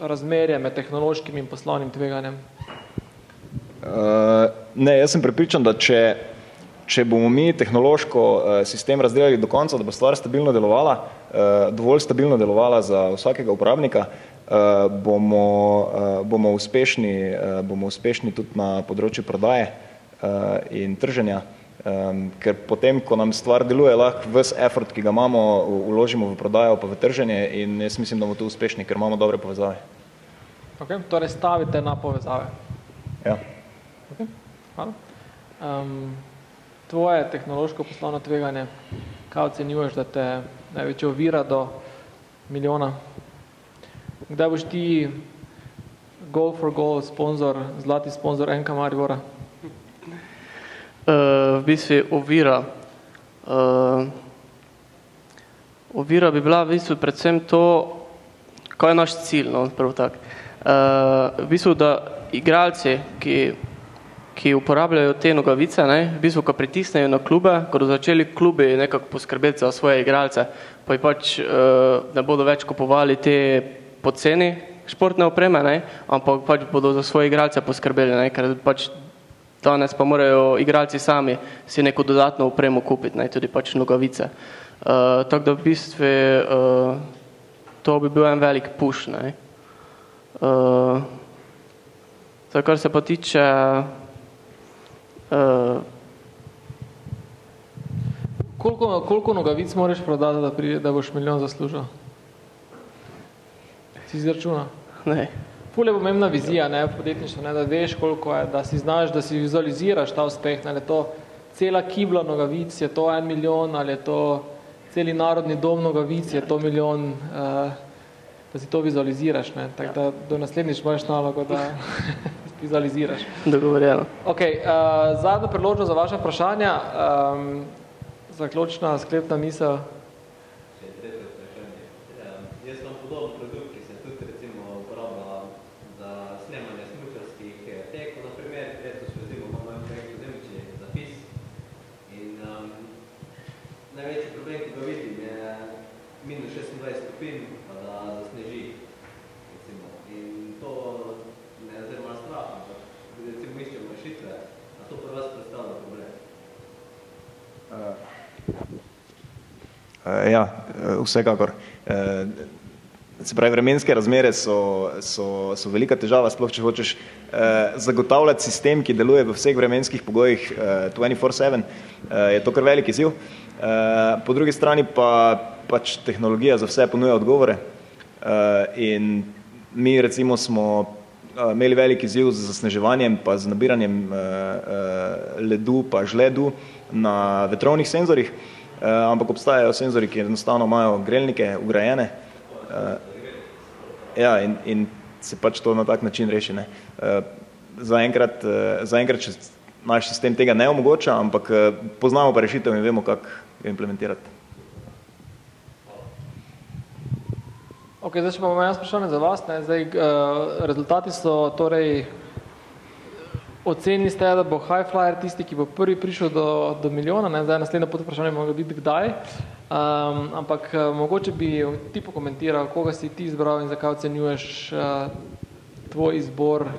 razmerje med tehnološkim in poslovnim tveganjem? Uh, ne, jaz sem pripričan, da če, če bomo mi tehnološko uh, sistem razdelali do konca, da bo stvar stabilno delovala, uh, dovolj stabilno delovala za vsakega uporabnika, uh, bomo, uh, bomo, uspešni, uh, bomo uspešni tudi na področju prodaje in trženja. Um, ker potem, ko nam stvar deluje, lahko ves effort, ki ga imamo, uložimo v prodajo pa v trženje in jaz mislim, da bomo tu uspešni, ker imamo dobre povezave. Ok, torej stavite na povezave. Ja. Ok, hvala. Um, tvoje tehnološko poslovno tveganje, kaj ocenjuješ, da te največje ovira do milijona? Kdaj boš ti goal for goal sponsor, zlati sponsor NK Maribora? Uh, v bistvu ovira. Uh, ovira bi bila v bistvu predvsem to, kaj je naš cilj, no, prvo tak. Uh, v bistvu, da igralci, ki, ki uporabljajo te nogavice, ne, v bistvu, ko pritisnejo na klube, ko do začeli klubi nekako poskrbeti za svoje igralce, pa pač uh, ne bodo več kupovali te poceni športne opreme, ne, ampak pač bodo za svoje igralce poskrbeli, ne, ker pač danes pa morajo igralci sami si neko dodatno upremo kupiti, ne, tudi pač nogavice. Uh, tako da v bistvu uh, to bi bil en velik push. Ne. Uh, zdaj, kar se pa tiče uh, koliko, koliko nogavic moraš prodati, da, prije, da boš milijon zaslužil? Si izračuna? Ne. Ful je pomembna vizija, ne, podjetništvo, ne, da veš, koliko je, da si znaš, da si vizualiziraš ta uspeh, ne, ali je to cela kibla nogavic, je to en milijon, ali je to celi narodni dom nogavic, je to milijon, uh, da si to vizualiziraš, ne, tako da do naslednjič imaš nalogo, da vizualiziraš. Dogovorjeno. Ok, uh, zadnja priložnost za vaše vprašanja, um, zaključna sklepna misel. Ja, vsekakor. Eh, se pravi, vremenske razmere so, so, so velika težava, sploh če hočeš eh, zagotavljati sistem, ki deluje v vseh vremenskih pogojih eh, 24-7, eh, je to kar veliki ziv. Eh, po drugi strani pa pač tehnologija za vse ponuja odgovore eh, in mi recimo smo eh, imeli veliki ziv z zasneževanjem pa z nabiranjem eh, ledu pa žledu na vetrovnih senzorih, ampak obstajajo senzori, ki enostavno imajo grelnike ugrajene. Ja, in, in se pač to na tak način reši. Ne. Zaenkrat, zaenkrat naš sistem tega ne omogoča, ampak poznamo pa rešitev in vemo, kako jo implementirati. Ok, zdaj če pa imam jaz vprašanje za vas, ne, zdaj, uh, rezultati so torej, ocenili ste, da bo high flyer tisti, ki bo prvi prišel do, do milijona, ne, zdaj naslednje pod vprašanje mora biti kdaj, um, ampak uh, mogoče bi ti pokomentiral, koga si ti izbral in zakaj ocenjuješ uh, tvoj izbor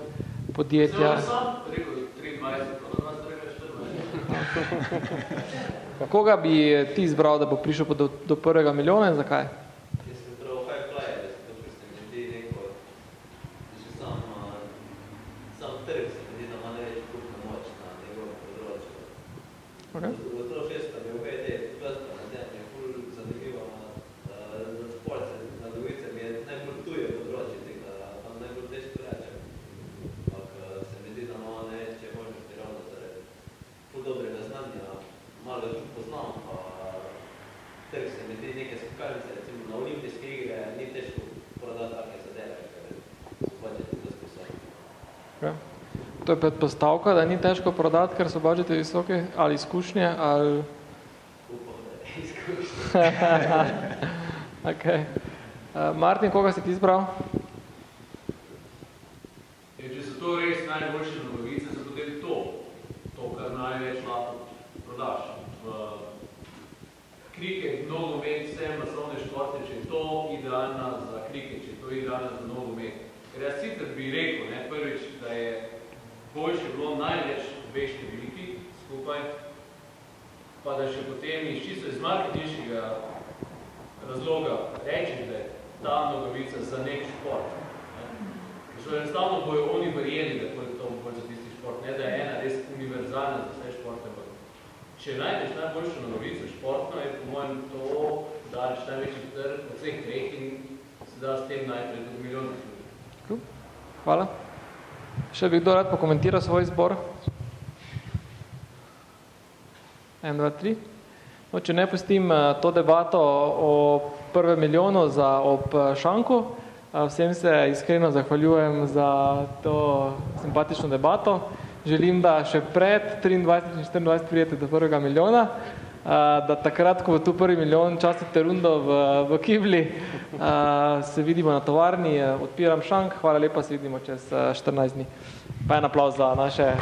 podjetja. Zelo rekel, 23, Koga bi ti izbral, da bo prišel do, do prvega milijona in zakaj? to je predpostavka, da ni težko prodati, ker so budžete visoke ali izkušnje ali... Upam, da izkušnje. okay. Eh, Martin, koga si ti izbral? Še bi kdo rad pokomentira svoj izbor? En, dva, tri. No, če ne pustim eh, to debato o prvem milijonu za ob eh, šanku, eh, vsem se iskreno zahvaljujem za to simpatično debato. Želim, da še pred 23 in 24 prijete do prvega milijona da takrat, ko bo tu prvi milijon, častite rundo v, v Kibli, se vidimo na tovarni, odpiram šank, hvala lepa, se vidimo čez 14 dni. Pa en aplauz za naše...